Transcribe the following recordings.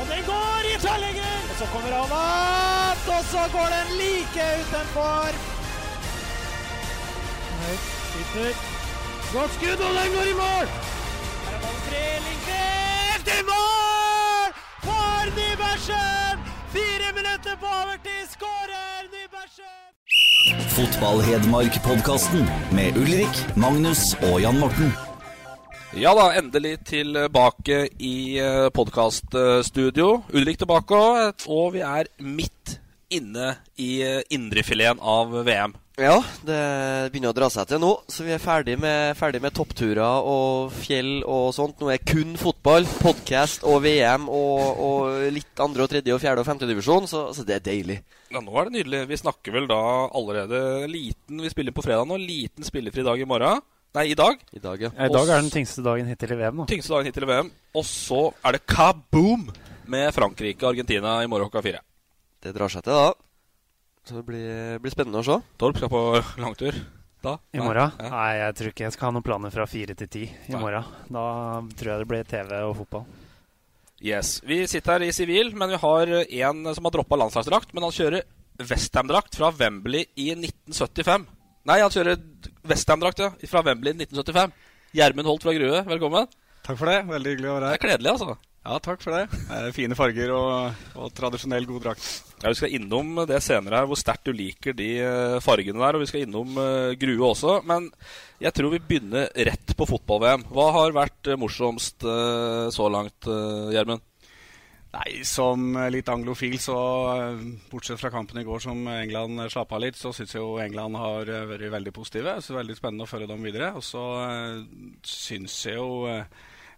Og den går i tverrlegger! Og så kommer han opp, og så går den like utenfor. Høyt, sitter. Godt skudd, og den går i mål! Her er ballen fri, Lindqvist i mål! For Nybergsen! Fire minutter på overtid, skårer Nybergsen! Fotball-Hedmark-podkasten med Ulrik, Magnus og Jan Morten. Ja da, endelig tilbake i podkaststudio. Ulrik tilbake, og vi er midt inne i eh, indrefileten av VM. Ja, det begynner å dra seg til nå, så vi er ferdig med, ferdig med toppturer og fjell og sånt. Nå er kun fotball, podkast og VM og, og litt andre og tredje og fjerde og femte divisjon, så, så det er deilig. Ja, nå er det nydelig. Vi snakker vel da allerede liten Vi spiller på fredag nå. Liten spillefri dag i morgen. Nei, i dag. I dag, ja. Ja, I dag er den tyngste dagen hittil i VM. Da. Tyngste dagen hittil i VM. Og så er det kaboom med Frankrike og Argentina i morgen klokka fire. Det drar seg til, da. Så det blir, blir spennende å se. Torp skal på langtur da. I morgen? Ja. Nei, jeg tror ikke jeg skal ha noen planer fra fire til ti i morgen. Da tror jeg det blir TV og fotball. Yes. Vi sitter her i sivil, men vi har en som har droppa landslagsdrakt. Men han kjører Westham-drakt fra Wembley i 1975. Nei, han kjører Westham-drakt ja, fra Wembley 1975. Gjermund Holt fra Grue, velkommen. Takk for det. Veldig hyggelig å være her. Det er kledelig, altså. Ja, takk for det. er fine farger og, og tradisjonell god drakt. Ja, Vi skal innom det senere her, hvor sterkt du liker de eh, fargene der. Og vi skal innom eh, Grue også. Men jeg tror vi begynner rett på fotball-VM. Hva har vært eh, morsomst eh, så langt, uh, Gjermund? Nei, som litt anglofil, så eh, bortsett fra kampen i går som England slapp av litt, så syns jeg jo England har eh, vært veldig positive. Så det er veldig spennende å følge dem videre. Og så syns jeg jo eh,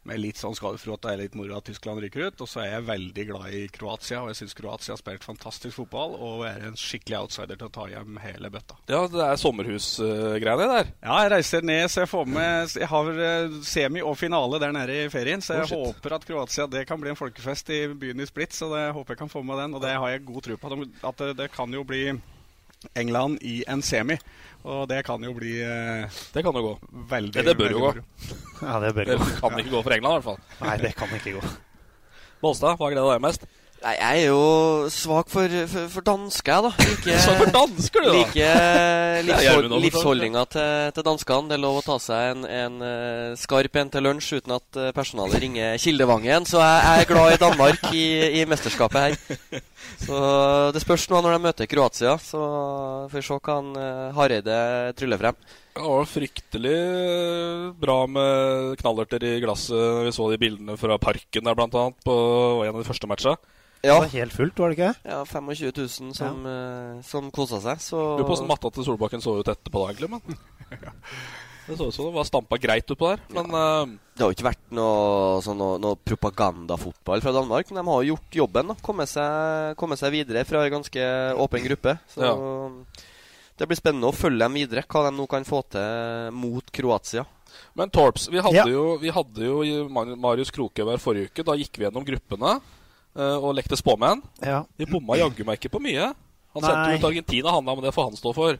med litt sånn skadefro at det er litt moro at Tyskland ryker ut. Og så er jeg veldig glad i Kroatia, og jeg syns Kroatia har spilt fantastisk fotball og er en skikkelig outsider til å ta hjem hele bøtta. Ja, det er sommerhusgreiene der. Ja, jeg reiser ned, så jeg får med Jeg har eh, semi og finale der nede i ferien, så jeg oh, håper at Kroatia det kan bli en folkefest i byen i Split. Så det håper jeg kan få med den, og det har jeg god tro på. At det, det kan jo bli England i en semi, og det kan jo bli eh, Det kan jo gå. veldig Det, det bør jo gå. Ja, det bør Det gå. kan ikke gå for England, i hvert fall. Nei, det kan ikke gå. Bolstad, hva gleder deg mest? Nei, jeg er jo svak for, for, for dansker, jeg, da. Like, svak for dansker, du, da! Like er livshold, livsholdninga til, til danskene. Det er lov å ta seg en, en eh, skarp en til lunsj uten at eh, personalet ringer Kildevangen. Så jeg, jeg er glad i Danmark i, i mesterskapet her. Så det spørs nå når de møter Kroatia. Så får vi se hva han eh, Hareide tryller frem. Det var fryktelig bra med knallerter i glasset. Vi så de bildene fra parken der, blant annet, på en av de første matcha. Det var helt fullt, var det ikke? ja 25 000 som, ja. som kosa seg. Så Lurer på hvordan matta til Solbakken så ut etterpå, da, egentlig. Men det så ut som det var stampa greit utpå der. Men eh, Det har jo ikke vært noe, sånn, noe, noe propagandafotball fra Danmark, men de har jo gjort jobben. da Kommet seg, komme seg videre fra en ganske åpen gruppe. Så det blir spennende å følge dem videre, hva de nå kan få til mot Kroatia. Men Torps, vi hadde Ja. jo, vi hadde jo Marius Krokhaug her forrige uke. Da gikk vi gjennom gruppene eh, og lekte spåmenn. Ja. De bomma jaggu meg ikke på mye. Han Nei. sendte ut Argentina, han da, men det får han stå for.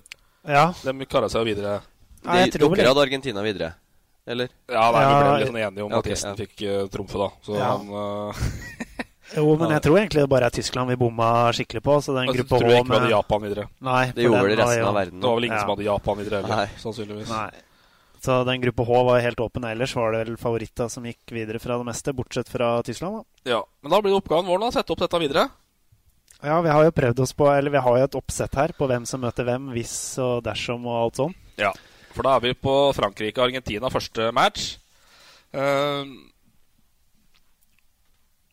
ja. De kara seg jo videre. Nei, jeg De, tror det. hadde Argentina videre, eller? Ja, nei, Vi ble litt sånn enige om ja, at ok, gjesten ja. fikk uh, trumfe, da. Så Ja. han uh, Jo, men jeg tror egentlig det bare er Tyskland vi bomma skikkelig på. Så den Jeg gruppe tror H ikke vi hadde med Japan videre. Nei, Det gjorde den resten av verden. Det var vel ingen Ja. som hadde Japan videre heller, sannsynligvis. Nei. Så den gruppe H var helt åpen. Ellers var det vel favoritter som gikk videre fra det meste, bortsett fra Tyskland. da. Ja, Men da blir det oppgaven vår å sette opp dette videre. Ja, vi har jo prøvd oss på Eller vi har jo et oppsett her på hvem som møter hvem, hvis og dersom og alt sånn. Ja, for da er vi på Frankrike-Argentina første match. Uh,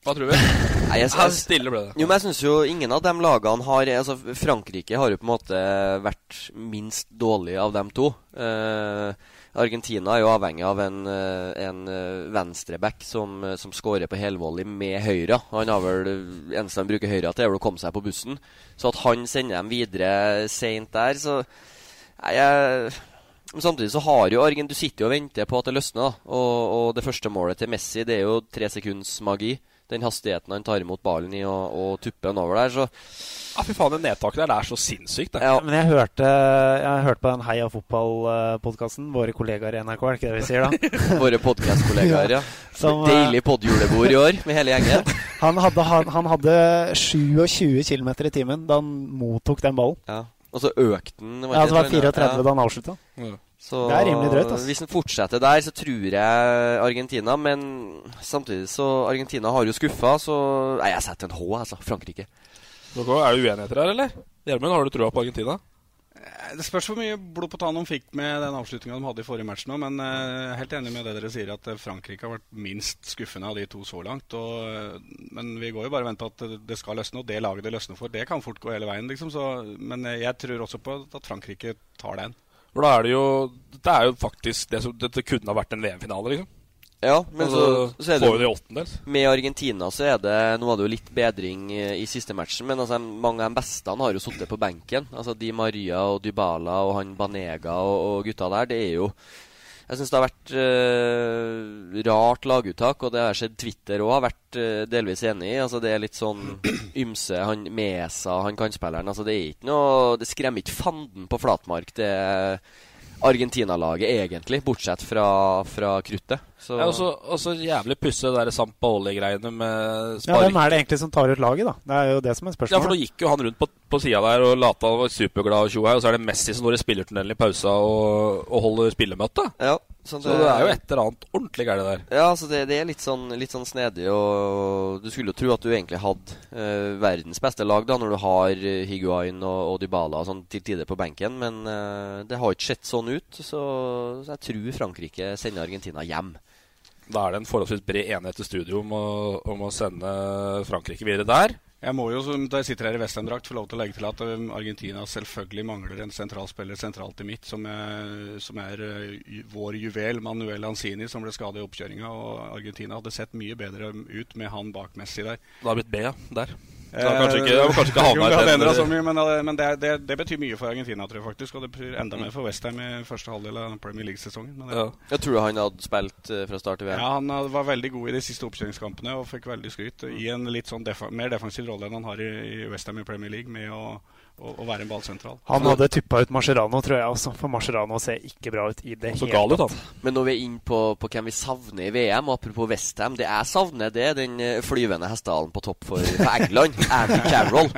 hva tror vi? Nei, jeg, jeg, stille ble det. Jo, men jeg synes jo ingen av de lagene har altså Frankrike har jo på en måte vært minst dårlig av dem to. Eh, Argentina er jo avhengig av en, eh, en eh, venstreback som, eh, som skårer på helvolley med høyre. Han har vel eneste han bruker høyre til, er vel å komme seg på bussen. Så at han sender dem videre seint der, så Nei, jeg men samtidig så har jo Argen Du sitter jo og venter på at det løsner. og, og det første målet til Messi Det er jo tre sekunds magi. Den hastigheten han tar imot ballen i og, og tupper den over der. Så Ja, fy faen, det nedtaket der det er så sinnssykt. Det. Ja. Men jeg hørte, jeg hørte på den Heia fotball-podkasten. Våre kollegaer i NRK, er det ikke det vi sier da? Våre podkastkollegaer, ja. Som, Deilig podjulebord i år med hele gjengen. han, hadde, han, han hadde 27 km i timen da han mottok den ballen. Ja. Og så økte den Ja, det var 34 da han avslutta. Ja. Så det er rimelig drøyt. Altså. Hvis han fortsetter der, så tror jeg Argentina. Men samtidig så Argentina har jo skuffa, så Nei, jeg setter en H, altså. Frankrike. Er det uenigheter her, eller? Gjermund, har du trua på Argentina? Det spørs hvor mye blod på tann de fikk med den avslutninga de hadde i forrige match nå. Men jeg er helt enig med det dere sier, at Frankrike har vært minst skuffende av de to så langt. Og, men vi går jo bare og venter at det skal løsne, og det laget det løsner for, det kan fort gå hele veien. Liksom. Så, men jeg tror også på at Frankrike tar den. For da er det jo Det er jo faktisk det som Dette kunne ha vært en VM-finale, liksom. Ja, men altså, så, så er får det åttendels. Med Argentina så er det Nå var det jo litt bedring i siste matchen, men altså, mange av de beste har jo sittet på benken. Altså Di Maria og Dybala og han Banega og, og gutta der. Det er jo jeg syns det har vært uh, rart laguttak, og det har sett Twitter òg har vært uh, delvis enig i. Altså Det er litt sånn ymse. Han Mesa, han kantspilleren. Altså Det er ikke noe Det skremmer ikke fanden på flatmark, det Argentina-laget, egentlig. Bortsett fra, fra kruttet. Så. Ja, og så jævlig pusse det der Sampaoli-greiene med spark. Ja, Hvem er det egentlig som tar ut laget, da? Det er jo det som er spørsmålet. Ja, for Nå gikk jo han rundt på, på sida der og lata han var superglad og tjohei, og så er det Messi som går i spillertunnelen i pausa og, og holder spillermøte. Ja, så det, så det, er jo et eller annet ordentlig gærent der. Ja, så det, det er litt sånn, litt sånn snedig. Og du skulle jo tro at du egentlig hadde uh, verdens beste lag da når du har Higuain og, og Dybala og sånn til tider på benken, men uh, det har ikke sett sånn ut. Så, så jeg tror Frankrike sender Argentina hjem. Da er det en forholdsvis bred enighet i studio om å, om å sende Frankrike videre der. Jeg må jo, da jeg sitter her i Western-drakt, få lov til å legge til at Argentina selvfølgelig mangler en sentral spiller sentralt i midt, som er, som er vår juvel, Manuel Lanzini, som ble skadet i oppkjøringa. Og Argentina hadde sett mye bedre ut med han bak Messi der. Det har blitt B, ja. Der. Så kanskje ikke, kanskje ikke havna. Så mye, men, men det, det, det, betyr mye for Argentina, tror jeg faktisk. Og det betyr enda mer for Westham i første halvdel av Premier League-sesongen. Ja. Jeg tror han hadde spilt uh, fra start til VM. Ja, han var veldig god i de siste oppkjøringskampene og fikk veldig skryt. I en litt sånn defa mer defensiv rolle enn han har i, i Westham i Premier League, med å å, å være en ballsentral. Han hadde tippa ut Mascherano, tror jeg også. For Mascherano ser ikke bra ut i det hele tatt. ut. Men når vi er inne på, på, hvem vi savner i VM, og apropos Westham Det jeg savner, det er den flyvende hestehalen på topp for, for England. Andy Carroll.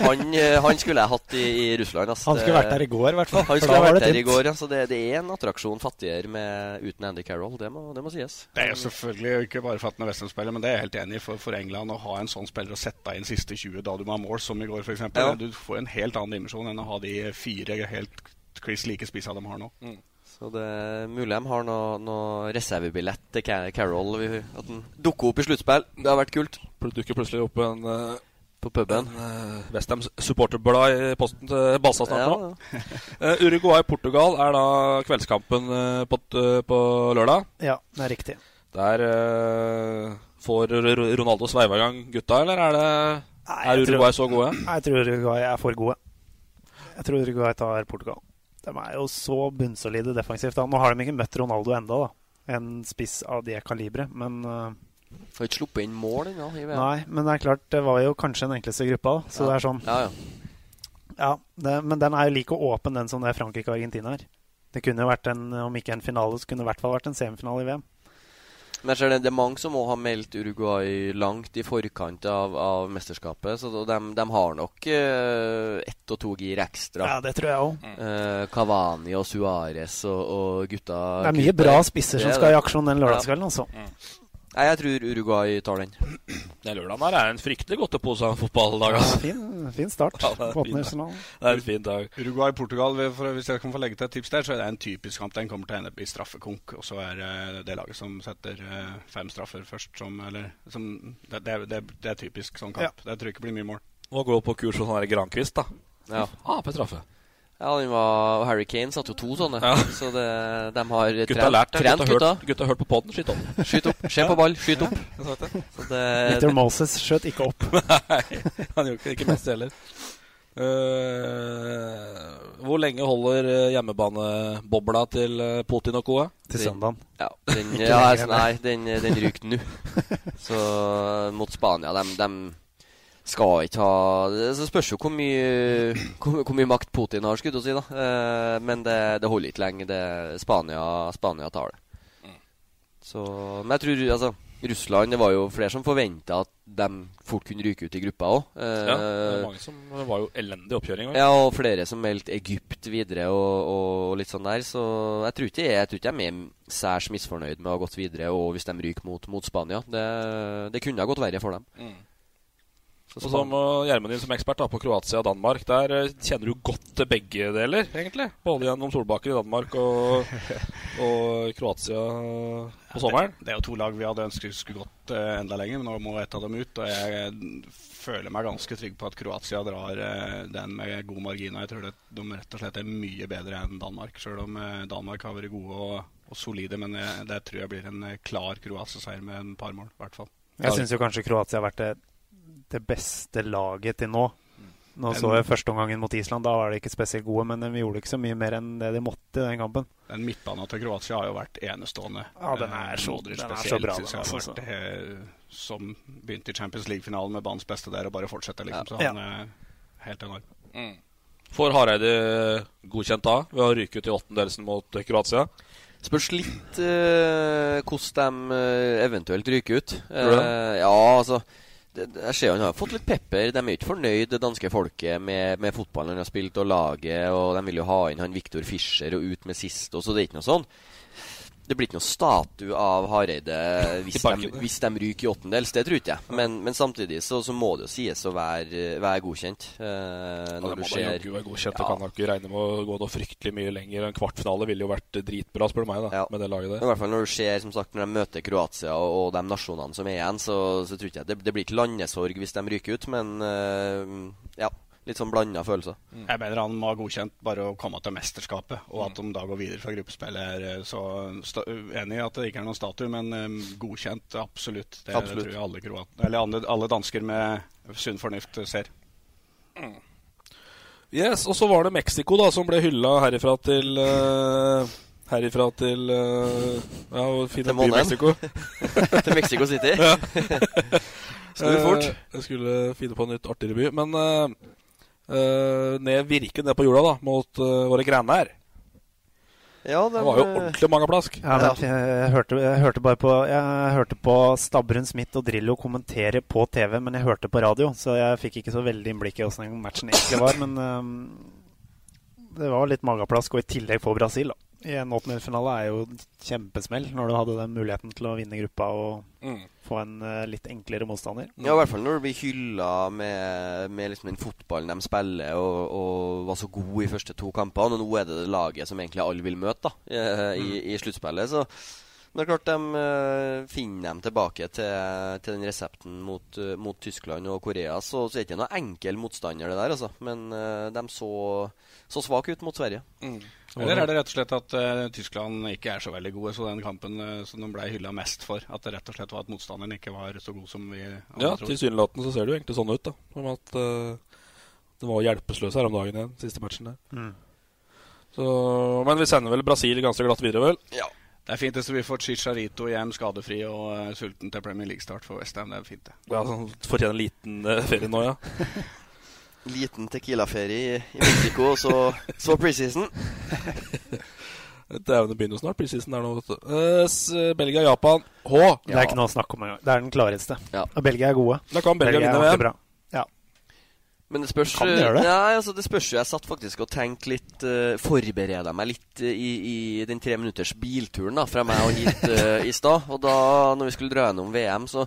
Han, han, skulle jeg hatt i, i Russland. Altså. Han skulle vært der i går, i hvert fall. Han skulle vært der i går, ja. Så det, det, er en attraksjon fattigere med, uten Andy Carroll. Det må, det må sies. Det er jo selvfølgelig ikke bare for at han er Westham-spiller, men det er jeg helt enig i. For, for, England å ha en sånn spiller å sette inn siste 20 da du må ha mål, som i går, f.eks. Ja. Du får en helt annen dimensjon enn å ha de fire helt kliss like spissa de har nå. Mm. Så det er mulig de har noe, noe reservebillett til Carroll. At den dukker opp i sluttspill. Det har vært kult. Dukker plutselig opp en uh, på puben. Uh, Westham supporterblad i posten til Basa snart nå. Ja, ja. uh, Uruguay-Portugal er da kveldskampen uh, på, på, lørdag. Ja, det er riktig. Der får Ronaldo sveiva i gang gutta, eller er det Nei, er Uruguay tror, så gode? Jeg tror Uruguay er for gode. Jeg tror Uruguay tar Portugal. De er jo så bunnsolide defensivt. Da. Nå har de ikke møtt Ronaldo enda, da. En spiss av det kaliberet, men uh, Har ikke sluppet inn mål ennå. Nei, men det er klart, det var jo kanskje den enkleste gruppa, da. Så ja. det er sånn. Ja, ja. ja det, men den er jo like åpen, den som det er Frankrike og Argentina her. Det kunne jo vært en, om ikke en finale, så kunne det i hvert fall vært en semifinale i VM. Men jeg ser det, det er mange som òg har meldt Uruguay langt i forkant av, av mesterskapet. Så de, de har nok uh, ett og to gir ekstra. Ja, det tror jeg òg. Uh, Cavani og Suárez og, og gutta Det er mye bra spisser som skal i aksjon den lørdagskvelden, altså. Mm. Nei, jeg tror Uruguay tar den. Den lørdagen her er en fryktelig godtepose av en fotballdag. Altså. Ja, fin, fin start Ja, det, er fin, det er en fin dag. Uruguay-Portugal, hvis jeg kan få legge til et tips der, så er det en typisk kamp. Den kommer til å ende i straffekonk. Og så er det det laget som setter eh, fem straffer først, som Eller som, det, det, det, det er typisk sånn kamp. Det tror jeg ikke blir mye mål. Må gå på kurs hos Grankvist, da. Ja. Ah, på straffe. Ja, den var, og Harry Kane satte jo to sånne. Ja. Så det, de har Gutta har lært trent, Gutta hørt, gutta har hørt på podden. Skyt opp. Skyt opp. Se på ball, skyt opp. Ja, det. Så det, Victor Moses skjøt ikke opp. Nei, han gjorde ikke, ikke mest heller. Uh, hvor lenge holder eh, hjemmebanebobla til eh, Putin og Koa? Til søndagen. Ja, den, ja, altså, nei, den, den ryker nå. Så mot Spania, de, de skal ikke ha Det spørs jo hvor mye, hvor, hvor mye makt Putin har, skulle du si. da eh, Men det, det holder ikke lenge. Det, Spania, Spania tar det. Så, men jeg tror altså Russland Det var jo flere som forventa at de fort kunne ryke ut i gruppa òg. Ja, det mange som det var jo elendig oppkjøring. vel? Ja, og flere som meldte Egypt videre og, og litt sånn der. Så jeg tror ikke jeg, tror ikke jeg er særs misfornøyd med å ha gått videre og hvis de ryker mot, mot Spania. Det, det kunne ha gått verre for dem. Mm. Og så må Gjermund din som ekspert da, på Kroatia og Danmark. Der eh, kjenner du godt til begge deler, egentlig. Både gjennom Solbakken i Danmark og, og Kroatia på sommeren. Det, det er jo to lag vi hadde ønsket skulle gått uh, enda lenger, men nå må et av dem ut. Og jeg eh, føler meg ganske trygg på at Kroatia drar uh, den med god margin. Og jeg tror det, de rett og slett er mye bedre enn Danmark, sjøl om uh, Danmark har vært gode og, og solide. Men jeg, det tror jeg blir en klar Kroatia-seier med en par mål, i hvert fall. Jeg syns jo kanskje Kroatia har vært det, det beste laget til nå. Nå så jeg førsteomgangen mot Island. Da var de ikke spesielt gode, men de gjorde ikke så mye mer enn det de måtte i den kampen. Den midtbanen til Kroatia har jo vært enestående. Ja, den er så- Modric den er så bra, den, altså. vært, eh, som begynte i Champions League-finalen med banens beste der og bare fortsetter, liksom. Så Ja. han er helt enorm. Mm. Får Hareide godkjent da ved å ryke ut i åttendelsen mot eh, Kroatia? Spørs litt eh, hvordan de eh, eventuelt ryker ut. Eh, ja, altså Jeg ser han har fått litt pepper. De er ikke fornøyd, det danske folket, med, med fotballen han har spilt og laget. Og de vil jo ha inn han Viktor Fischer og ut med sist, og så det er ikke noe sånn. Det blir ikke noe statue av Hareide hvis, de, hvis de ryker i åttendels. Det tror ikke jeg. Men, men samtidig så, så må det jo sies å være, være godkjent. eh, Ja, når det må da ser jaggu være godkjent. Det kan da ikke regne med å gå noe fryktelig mye lenger. En kvartfinale ville jo vært dritbra, spør du meg, da, med det laget I hvert fall når du ser som sagt, når de møter Kroatia og, og de nasjonene som er igjen, så, så tror ikke jeg det, det blir ikke landesorg hvis de ryker ut, men uh, ja, litt sånn blanda følelser. Jeg mener han må ha godkjent bare å komme til mesterskapet, og at de da går videre fra gruppespillet. er, eh, Så enig i at det ikke er noen statue, men um, godkjent, absolutt. Det, Absolutt. tror jeg alle, kroat eller alle, alle dansker med sunn fornuft ser. Yes, Og så var det Mexico da som ble hylla herifra til uh Herifra til uh, Ja, fin Til by. Mexico. Til Mexico City. ja. Skulle fort. Jeg skulle finne på en nytt artigere by. Men eh, eh, ned, Virke ned på jorda, da, mot uh, våre grener. Ja, det var jo ordentlig mange plask. Ja, men jeg, jeg, hørte, jeg hørte bare på Jeg hørte på Stabbrun Smith og Drillo kommentere på TV, men jeg hørte på radio, så jeg fikk ikke så veldig innblikk i åssen matchen egentlig var. Men um, det var litt mageplask, og i tillegg for Brasil. da. I en åttendedelsfinale er jo kjempesmell når du hadde den muligheten til å vinne gruppa og Mm. få en uh, litt enklere motstander. Ja, i hvert fall når du blir hylla med, med liksom den fotballen de spiller, og, og var så god i første to kampene. Og nå er det det laget som egentlig alle vil møte da, i, i, i sluttspillet. Så men det er klart de uh, finner dem tilbake til, til den resepten mot, uh, mot Tyskland og Korea. Så, så er det ikke noe enkel motstander, det der, altså. Men uh, de så, så svak ut mot Sverige. Eller er det rett og slett at uh, Tyskland ikke er så veldig gode, så den kampen uh, som de ble hylla mest for, at det rett og slett var at motstanderen ikke var så god som vi andre Ja, tror? tilsynelatende så ser det jo egentlig sånn ut, da. Om at uh, det var hjelpeløse her om dagen igjen, siste matchen der. Mm. Så, men vi sender vel Brasil ganske glatt videre, vel? Ja. Det er fint hvis vi får Chicharito hjem skadefri og uh, sulten til Premier League-start for Westham. Det er fint, det. Ja, sånn, Fortjener en liten uh, ferie nå, ja. Liten Tequila-ferie i, i Mexico, og så, så preseason. Dæven, det begynner jo snart preseason der nå, vet du. Eh, Belgia-Japan. H. Det er ikke noe å snakke om engang. Det er den klareste. Ja. Og Belgia er gode. Da kan Belgia vinne er VM. bra. Ja. Men det spørs Kan de gjøre det? Nei, altså det spørs jo. Jeg satt faktisk og tenkte litt uh, Forbereda meg litt uh, i, i den tre minutters bilturen da fra meg og hit uh, i stad. Og da, når vi skulle dra gjennom VM, så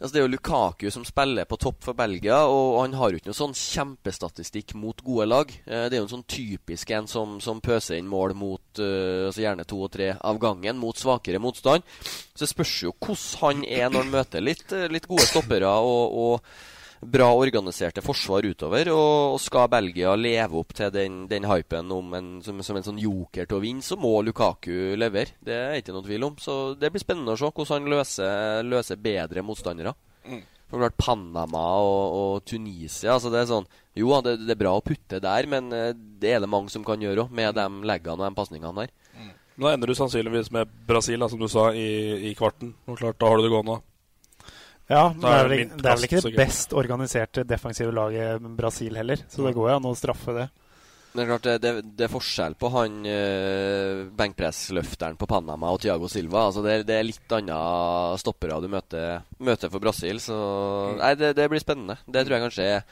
Altså Det er jo Lukaku som spiller på topp for Belgia, og, han har jo ikke noe sånn kjempestatistikk mot gode lag. Eh, det er jo en sånn typisk en som, som pøser inn mål mot eh, altså gjerne to og tre av gangen mot svakere motstand. Så det spørs jo hvordan han er når han møter litt, eh, litt gode stoppere og, og bra organiserte forsvar utover. Og, og skal Belgia leve opp til den, den hypen om en, som, som en sånn joker til å vinne, så må Lukaku levere. Det er ikke noe tvil om. Så det blir spennende å se hvordan han løser, løser bedre motstandere. Mm. For klart Panama og, og Tunisia altså det er sånn, Jo, det, det er bra å putte der, men eh, det er det mange som kan gjøre òg, med de leggene og de pasningene der. Nå ender du sannsynligvis med Brasil, da, som du sa, i, i kvarten. Og klart, Da har du det gående. Ja, men det er vel, det ikke- det er vel ikke det best organiserte defensive laget Brasil heller, så det går jo an å straffe det. Men det er klart det, det, det er forskjell på han eh, benkpressløfteren på Panama og Thiago Silva. Altså det, er- det er litt andre stoppere du møter, møter for Brasil. Så nei, det, det blir spennende. Det tror jeg kanskje er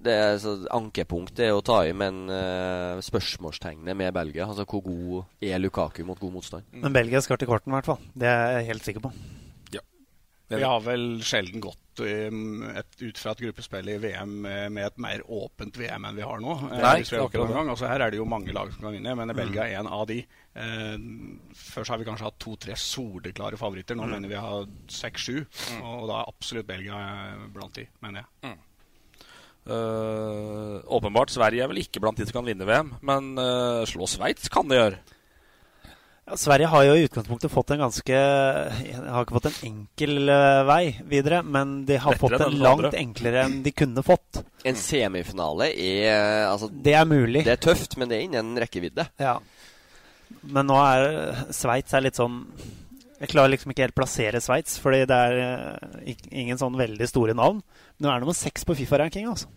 det er, så, Ankepunkt er å ta i, men uh, spørsmålstegnet med Belgia Altså hvor god er Lukaku mot god motstand? Men Belgia skal til kvarten, i hvert fall. Det er jeg helt sikker på. Vi har vel sjelden gått um, et, ut fra et gruppespill i VM med, med et mer åpent VM enn vi har nå. eh, Nei, hvis vi har akkurat gang. Altså, her er det jo mange lag som kan vinne, men Belgia er en av de. Eh, før har vi kanskje hatt to-tre soleklare favoritter. Nå Mm. mener vi har seks-sju. Og da er absolutt Belgia eh, blant de, mener jeg. Eh, åpenbart, Sverige er vel ikke blant de som kan vinne VM, men uh, slå Sveits kan de gjøre. Ja, Sverige har jo i utgangspunktet fått en ganske Har ikke fått en enkel eh, vei videre, men de har Lettere fått en langt andre. enklere enn de kunne fått. En semifinale er altså, Det er mulig. Det er tøft, men det er innen rekkevidde. Ja. Men nå er Sveits er litt sånn Jeg klarer liksom ikke helt plassere Sveits, fordi det er eh, ingen sånn veldig store navn. Men nå er det nummer seks på Fifa-ranking, altså.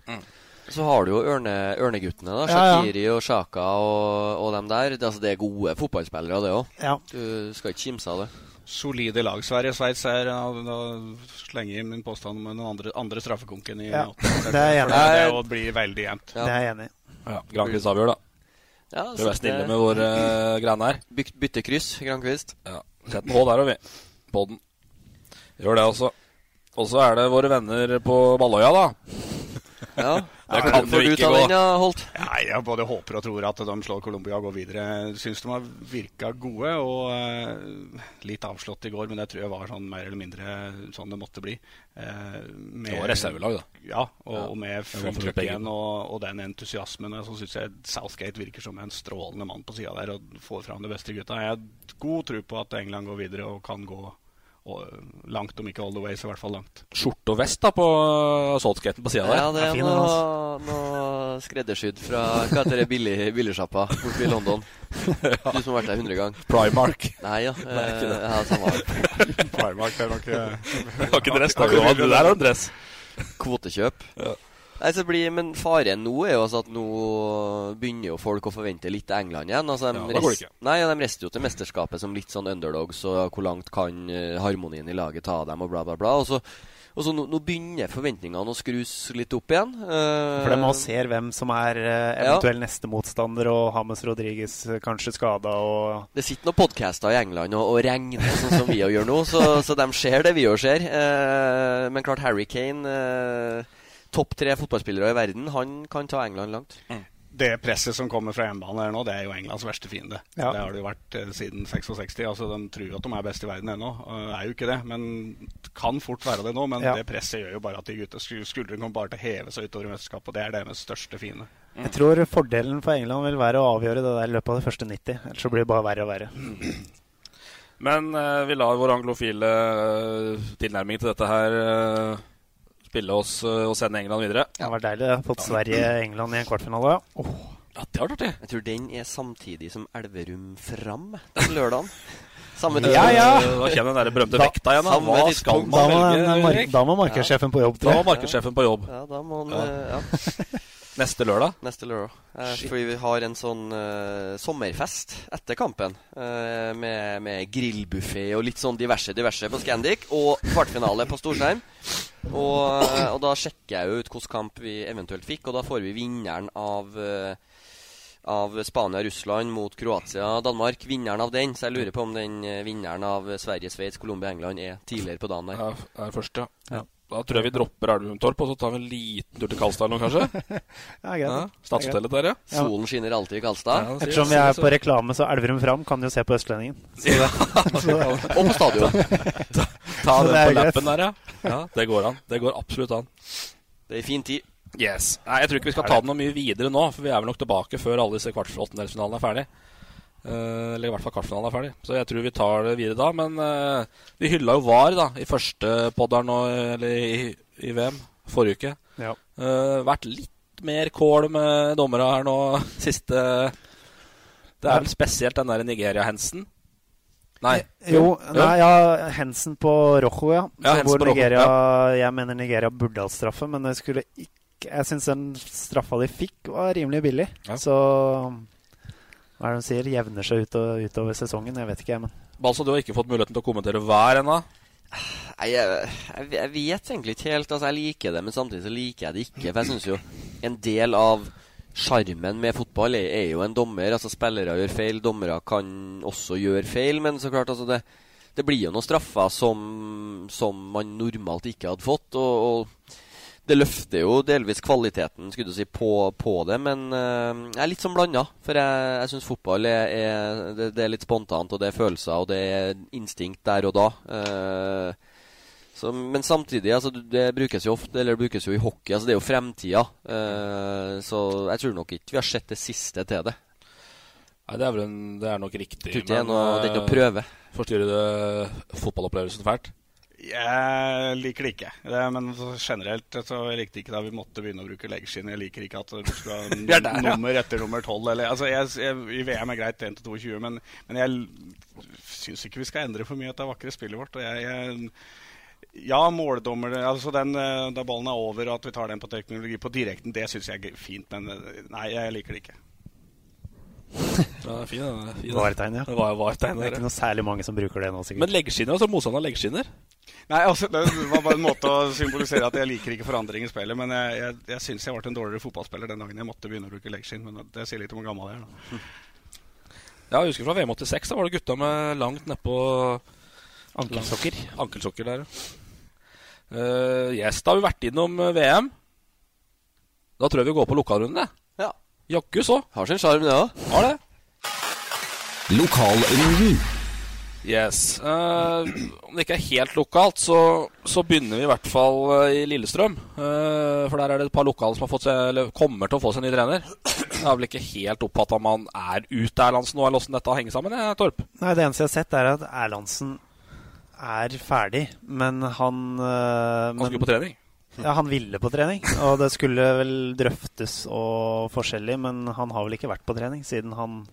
Så har du jo ørne, Ørneguttene. da Ja, ja. Shakiri og Sjaka og, og dem der. Det, altså, det er gode fotballspillere, det òg. Ja. Du skal ikke kimse av det. Solide lag. Sverige Sveits er Da, da slenger jeg inn min påstand om den andre, andre straffekonken i Ja, åttende. det er jeg enig i. Det blir veldig jevnt. Det er jeg enig i. Ja, Grankvist avgjør, da. Ja, Prøv å være snille med våre uh, greiene her. Byt, byttekryss, Grankvist. Ja. Sett en H der, har vi. På den. Gjør det også. Og så er det våre venner på Balløya, da. Ja, det kan jo du ikke ta gå. den, ja, Holt? Nei, jeg både håper og tror at de slår Colombia og går videre. Syns de har virka gode og eh, litt avslått i går, men det tror jeg var sånn mer eller mindre sånn det måtte bli. Eh, med- Det var reservelag, da. Ja, og, Ja. og med Det fullt trøkk igjen og, og den entusiasmen, så syns jeg Southgate virker som en strålende mann på sida der og får fram de beste gutta. Jeg har god tro på at England går videre og kan gå langt, om ikke all the way, så i hvert fall langt. Skjorte og vest da på saltskaten på sida der. Ja, det er noe, noe skreddersydd fra hva heter det, billig, billigsjappa borte i London. Du som har vært der 100 ganger. Primark. Nei, ja. Nei, ikke det. eh, ja samme. Primark er nok har ikke dress, da. Du har- Der har dress. Kvotekjøp. Ja. Nei, så blir, men faren nå er jo altså at nå begynner jo folk å forvente litt til England igjen. Altså, de, Ja, det går ikke. Nei, de rister jo til mesterskapet som litt sånn underdogs, og hvor langt kan eh, harmonien i laget ta dem, og bla, bla, bla. Og så, og så nå, nå begynner forventningene å skrus litt opp igjen. Uh, For de må se hvem som er uh, eventuell neste motstander, og Hames Rodriguez kanskje skada og Det sitter noen podcaster i England og, og regner sånn som vi gjør nå, så, så de ser det vi òg ser. Uh, men klart Harry Kane, eh, topp tre fotballspillere i verden, han kan ta England langt. Det presset som kommer fra hjemmebane her nå, det er jo Englands verste fiende. Ja. Det har det jo vært eh, siden 66. Altså, De tror at de er best i verden ennå. Uh, er jo ikke det, men kan fort være det nå. Men Ja. det presset gjør jo bare at de gutta sku- skuldrene kommer bare til å heve seg utover i mesterskapet. Og det er deres største fiende. Jeg tror fordelen for England vil være å avgjøre det der i løpet av de første 90. Ellers så blir det bare verre og verre. Men eh, vi lar vår anglofile eh, tilnærming til dette her eh, spille oss eh, og sende England videre. Det var deilig. Jeg har fått Sverige-England i en kvartfinale. Ja. Ja, det var artig. Jeg tror den er samtidig som Elverum Fram den lørdagen. Samme tid. Ja, ja. Da kommer den der berømte vekta igjen. da. Hva skal Da man må, velge? da må markedssjefen på jobb, Da må markedssjefen på jobb. Ja, da må han Ja. Neste lørdag? Neste lørdag. Eh, fordi vi har en sånn eh, sommerfest etter kampen. eh, med med grillbuffé og litt sånn diverse diverse på Scandic. Og kvartfinale på storskjerm. Og, eh, og da sjekker jeg jo ut hvilken kamp vi eventuelt fikk, og da får vi vinneren av eh, av Spania-Russland mot Kroatia-Danmark. Vinneren av den. Så jeg lurer på om den eh, vinneren av Sverige-Sveits, Colombia-England er tidligere på dagen der. Er, er først, ja. ja. Da tror jeg vi dropper Elverum-Torp, og så tar vi en liten tur til Kalstad nå, kanskje. ja, greit. Ja, Stadshotellet der, ja. Solen skinner alltid i Kalstad. Ja, Ettersom vi er på reklame, så Elverum Fram kan jo se på Østlendingen. Ja. og på stadion. ta, ta den på lappen der, ja. ja. Det går an. Det går absolutt an. Det er fin tid. Yes. Nei, jeg tror ikke vi skal ta den noe mye videre nå, for vi er vel nok tilbake før alle disse kvartfinalene er ferdig. Uh, eller i hvert fall kvartfinalen er ferdig. Så jeg tror vi tar det videre da. Men uh, vi hylla jo VAR da i første podderen nå, eller i, i, VM forrige uke. Ja. Uh, vært litt mer kål med dommere her nå siste Det er vel spesielt den der Nigeria-hensen. Nei. Jo, nei, ja, Hensen på Rojo, ja. ja hvor Nigeria, ja. Jeg mener Nigeria burde hatt straffe, men det skulle ikke Jeg syns den straffa de fikk, var rimelig billig. Ja. Så hva er det de sier? Jevner seg ut og, utover sesongen? Jeg vet ikke, jeg, men Balsa, du har ikke fått muligheten til å kommentere hver ennå? Nei, jeg, jeg, jeg, vet egentlig ikke helt. Altså, jeg liker det, men samtidig så liker jeg det ikke. For jeg syns jo en del av sjarmen med fotball er, er, jo en dommer. Altså Spillere gjør feil, dommere kan også gjøre feil. Men så klart, altså det, det blir jo noen straffer som, som man normalt ikke hadde fått. og, og det løfter jo delvis kvaliteten skulle du si, på, på det, men uh, jeg er litt sånn blanda. For jeg, jeg syns fotball er, er det, det, er litt spontant, og det er følelser, og det er instinkt der og da. Uh, så, men samtidig, altså, det brukes jo ofte, eller det brukes jo i hockey. altså Det er jo fremtida. Uh, så jeg tror nok ikke vi har sett det siste til det. Nei, Det er vel en, det er nok riktig. Tror ikke det er noe, det er noe prøve. Forstyrrer det fotballopplevelsen fælt? Jeg liker det ikke. Det, men generelt så jeg likte ikke da vi måtte begynne å bruke leggskinn. Jeg liker ikke at du skal ha der, nummer etter nummer 12. Eller, altså jeg, jeg, I VM er greit 1 til 22, men, men jeg syns ikke vi skal endre for mye av det vakre spillet vårt. Og jeg, jeg ja, måldommer altså den, Da ballen er over og at vi tar den på teknologi på direkten, det syns jeg er fint. Men nei, jeg liker det ikke. Ja, fin, fin. Varetegn, ja. Det, var, varetegn, det er ikke noe særlig mange som bruker det nå, sikkert. Men leggskinner, altså motstander leggskinner? Nei, altså, Det var bare en måte å symbolisere at jeg liker ikke forandring i spillet. Men jeg, jeg, jeg syns jeg ble en dårligere fotballspiller den dagen jeg måtte begynne å bruke leggskinn. Men det sier litt om hvor gammel jeg er. da. Ja, jeg husker fra VM 86. Da var det gutta med langt nedpå Ankelsokker. Ankelsokker der, uh, Yes, da har vi vært innom VM. Da tror jeg vi går på lokalrunde. Ja. Jaggu så. Har sin sjarm, det òg. Har det. Lokalrunden. Yes. Uh, om det ikke er helt lokalt, så, så begynner vi i hvert fall uh, i Lillestrøm. Uh, for der er det et par lokale som fått seg, kommer til å få seg ny trener. Jeg har vel ikke helt oppfatta om han er ute Erlandsen nå, eller åssen dette henger sammen? Jeg, Torp? Nei, Det eneste jeg har sett, er at Erlandsen er ferdig, men han Han skulle på trening? Ja, han ville på trening. Og det skulle vel drøftes og forskjellig, men han har vel ikke vært på trening siden han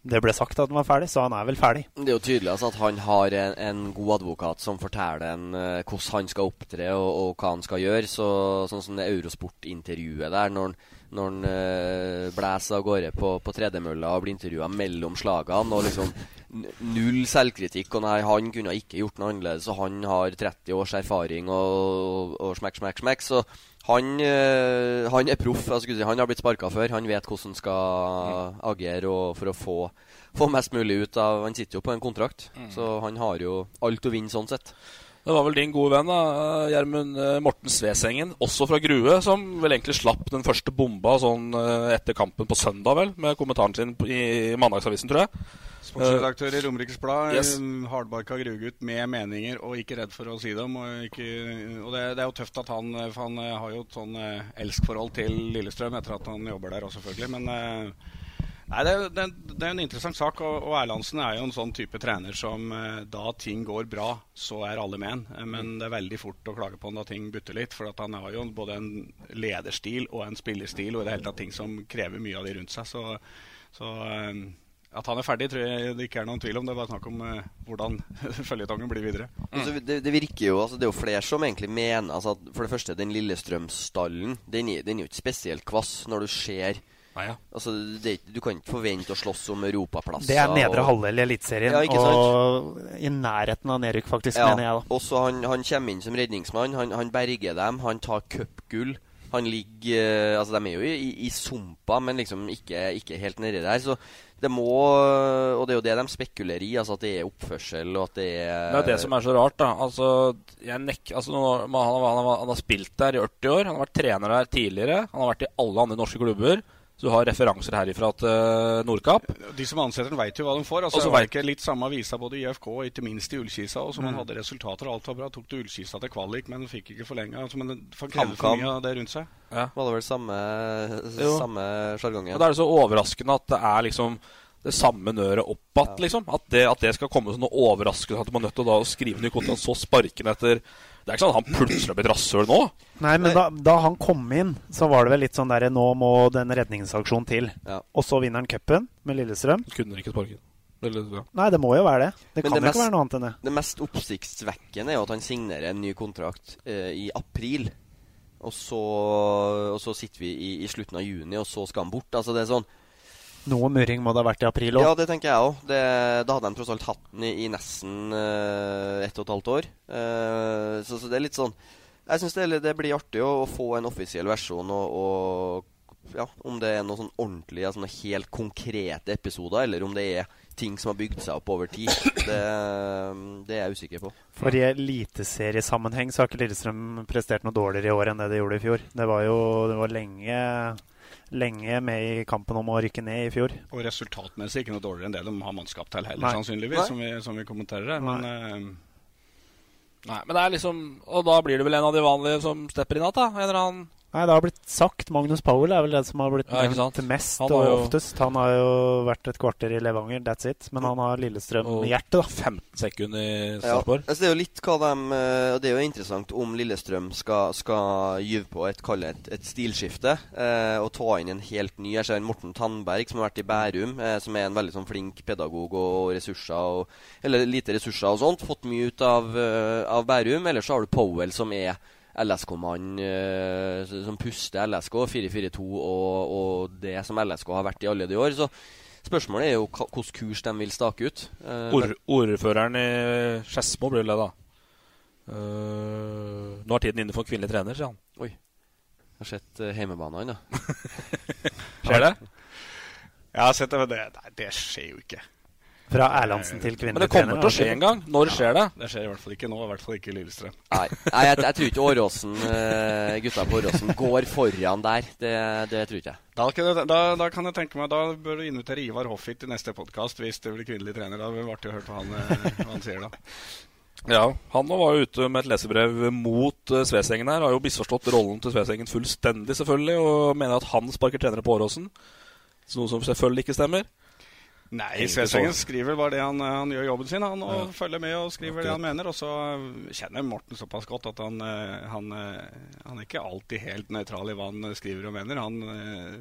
det ble sagt at han var ferdig, så han er vel ferdig. Det er jo tydelig altså, at han har en, en, god advokat som forteller en uh, hvordan han skal opptre og, og, hva han skal gjøre. Så, sånn som det Eurosport-intervjuet der, når han, uh, blæser av gårde på, på tredemølla og blir intervjua mellom slagene. og liksom Null selvkritikk. Og nei, han kunne ikke gjort noe annerledes. Og han har 30 års erfaring og, og smekk, smekk, smekk. Så han, øh, han er proff. Si, han har blitt sparka før. Han vet hvordan han skal agere for å få, få, mest mulig ut av Han sitter jo på en kontrakt, mm. så han har jo alt å vinne sånn sett. Det var vel din gode venn da, Gjermund Morten Svesengen, også fra Grue, som vel egentlig slapp den første bomba sånn etter kampen på søndag, vel, med kommentaren sin i Mandagsavisen, tror jeg. Sportsredaktør i Romerikes Blad. Yes. Hardbarka gruegutt med meninger og ikke redd for å si dem. Og, ikke, og det, det, er jo tøft at han For han har jo et sånn elskforhold til Lillestrøm etter at han jobber der òg, selvfølgelig. Men Nei, det, det, det, er en interessant sak, og, og, Erlandsen er jo en sånn type trener som da ting går bra, så er alle med en. Men det er veldig fort å klage på han da ting butter litt. For han har jo både en lederstil og en spillerstil og i det hele tatt ting som krever mye av de rundt seg. Så, så At han er ferdig, tror jeg det ikke er noen tvil om. Det er bare snakk om eh, hvordan føljetongen blir videre. Altså, det, det virker jo, altså, det er jo flere som egentlig mener altså, at For det første, den Lillestrøm-stallen den, den er jo ikke spesielt kvass når du ser Nei, ja. altså, det, Du kan ikke forvente å slåss om europaplasser. Det er nedre og- halvdel i Eliteserien, Ja, og i nærheten av nedrykk, faktisk, Ja, mener jeg. da og så han, han kommer inn som redningsmann. Han, han berger dem. Han tar cupgull. Han ligger eh, Altså, de er jo i, i, i sumpa, men liksom ikke, ikke helt nedi der. Så det må Og det er jo det de spekulerer i, altså at det er oppførsel, og at det er Det er det som er så rart, da. Altså, jeg nek altså, han, han, har- han, han har spilt der i 80 år. Han har vært trener der tidligere. Han har vært i alle andre norske klubber. Så du har referanser herifra til Nordkapp. De som ansetter den, veit jo hva de får. Altså, Og så det var vet- ikke litt samme avisa både i IFK og ikke minst i Ullkisa. Og så man Mm. hadde resultater, og alt var bra. Tok til Ullkisa til kvalik, men fikk ikke forlenga. Altså, men for mye av det rundt seg. Var det vel samme, samme sjargongen? Og Da er det så overraskende at det er liksom det samme nøret opp igjen. Liksom. At, det, at det skal komme som noe overraskende. At du må nødt til å da skrive ny kontrakt, så sparke den etter Det er ikke sånn at han plutselig har blitt rasshøl nå. Nei, men da, da han kom inn, så var det vel litt sånn der Nå må den redningsaksjonen til. Og så vinner han cupen med Lillestrøm. Kunne ikke sparke. Eller, ja. Nei, det må jo være det. Det Men kan jo mest- ikke være noe annet enn det. Det mest oppsiktsvekkende er jo at han signerer en ny kontrakt eh, i april. Og så, og så sitter vi i, i slutten av juni, og så skal han bort. Altså det er sånn Noe murring må det ha vært i april òg. Ja, det tenker jeg òg. Da hadde de tross alt hatt den i, i nesten uh, ett og et halvt år. Uh, så, så det er litt sånn Jeg syns det, det blir artig å, å få en offisiell versjon, og, og ja, om det er noen sånn ordentlige, noe helt konkrete episoder, eller om det er ting som har bygd seg opp over tid. Det, det er jeg usikker på. For i eliteseriesammenheng så har ikke Lillestrøm prestert noe dårligere i år enn det de gjorde i fjor. Det var jo det var lenge, lenge med i kampen om å rykke ned i fjor. Og resultatmessig ikke noe dårligere enn det de har mannskap til heller, Nei. sannsynligvis, Nei. som vi, som vi kommenterer her. Men eh, Nei, men det er liksom Og da blir det vel en av de vanlige som stepper inn igjen, da? En eller annen Nei, det har blitt sagt. Magnus Powell er vel den som har blitt Ja, nevnt mest Han og jo- oftest. Han har jo vært et kvarter i Levanger, that's it. Men han har Lillestrøm-hjerte, da. 15 sekunder i Ja, Sarpsborg. altså det er jo litt hva de eh, og Det er jo interessant om Lillestrøm skal, skal gyve på et, et, et stilskifte. Eh, og ta inn en helt ny Jeg ser en Morten Tandberg, som har vært i Bærum. Eh, som er en veldig sånn flink pedagog og ressurser og, Eller lite ressurser og sånt. Fått mye ut av, eh, av Bærum. Eller så har du Powell, som er LSK-mann eh, som puster LSK 4-4-2 og, og det som LSK har vært i alle de år. Så spørsmålet er jo hvilken kurs de vil stake ut. Eh, Ord, ordføreren i Skedsmo blir det, da. Uh, nå er tiden inne for kvinnelig trener, sier han. Oi. Jeg har sett uh, heimebanene, da. Skjer det? Jeg har sett det, men det, nei, det skjer jo ikke. Fra Erlandsen til kvinnelig Men det kommer til å skje en gang. Når skjer det? Det skjer i hvert fall ikke nå, i hvert fall ikke i Lillestrøm. Nei, Nei jeg, jeg tror ikke Åråsen eh, gutta på Åråsen går foran der. Det, det tror ikke jeg. Da kan, jeg, da, da kan jeg tenke meg Da bør du invitere Ivar Hoffit til neste podkast hvis det blir kvinnelig trener. Da blir det artig å høre hva han, eh, hva han sier da. Ja, Han var jo ute med et lesebrev mot uh, Svesengen her. Har jo misforstått rollen til Svesengen fullstendig, selvfølgelig, og mener at han sparker trenere på Åråsen. Noe som selvfølgelig ikke stemmer. Nei, Svesengen skriver bare det han, han gjør jobben sin. Han og Ja. følger med og skriver det han mener. Og så kjenner Morten såpass godt at han, eh, han, eh, han er ikke alltid helt nøytral i hva han skriver og mener. Han, eh,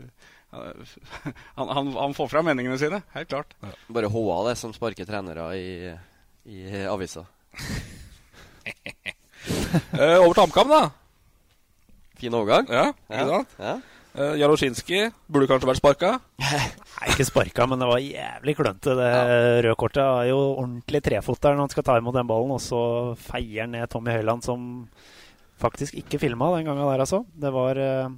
han, han, han får fram meningene sine, helt klart. Bare HA det som sparker trenere i, i avisa. Eh, over til HamKam, da. Fin overgang. Ja, ikke Ja, sant? ja. Eh, Jaroszinski burde kanskje vært sparka. Nei, ikke sparka, men det var jævlig klønete. Det røde kortet er jo ordentlig trefot der når han skal ta imot den ballen, og så feier han ned Tommy Høiland, som faktisk ikke filma den gangen der, altså. Det var uh,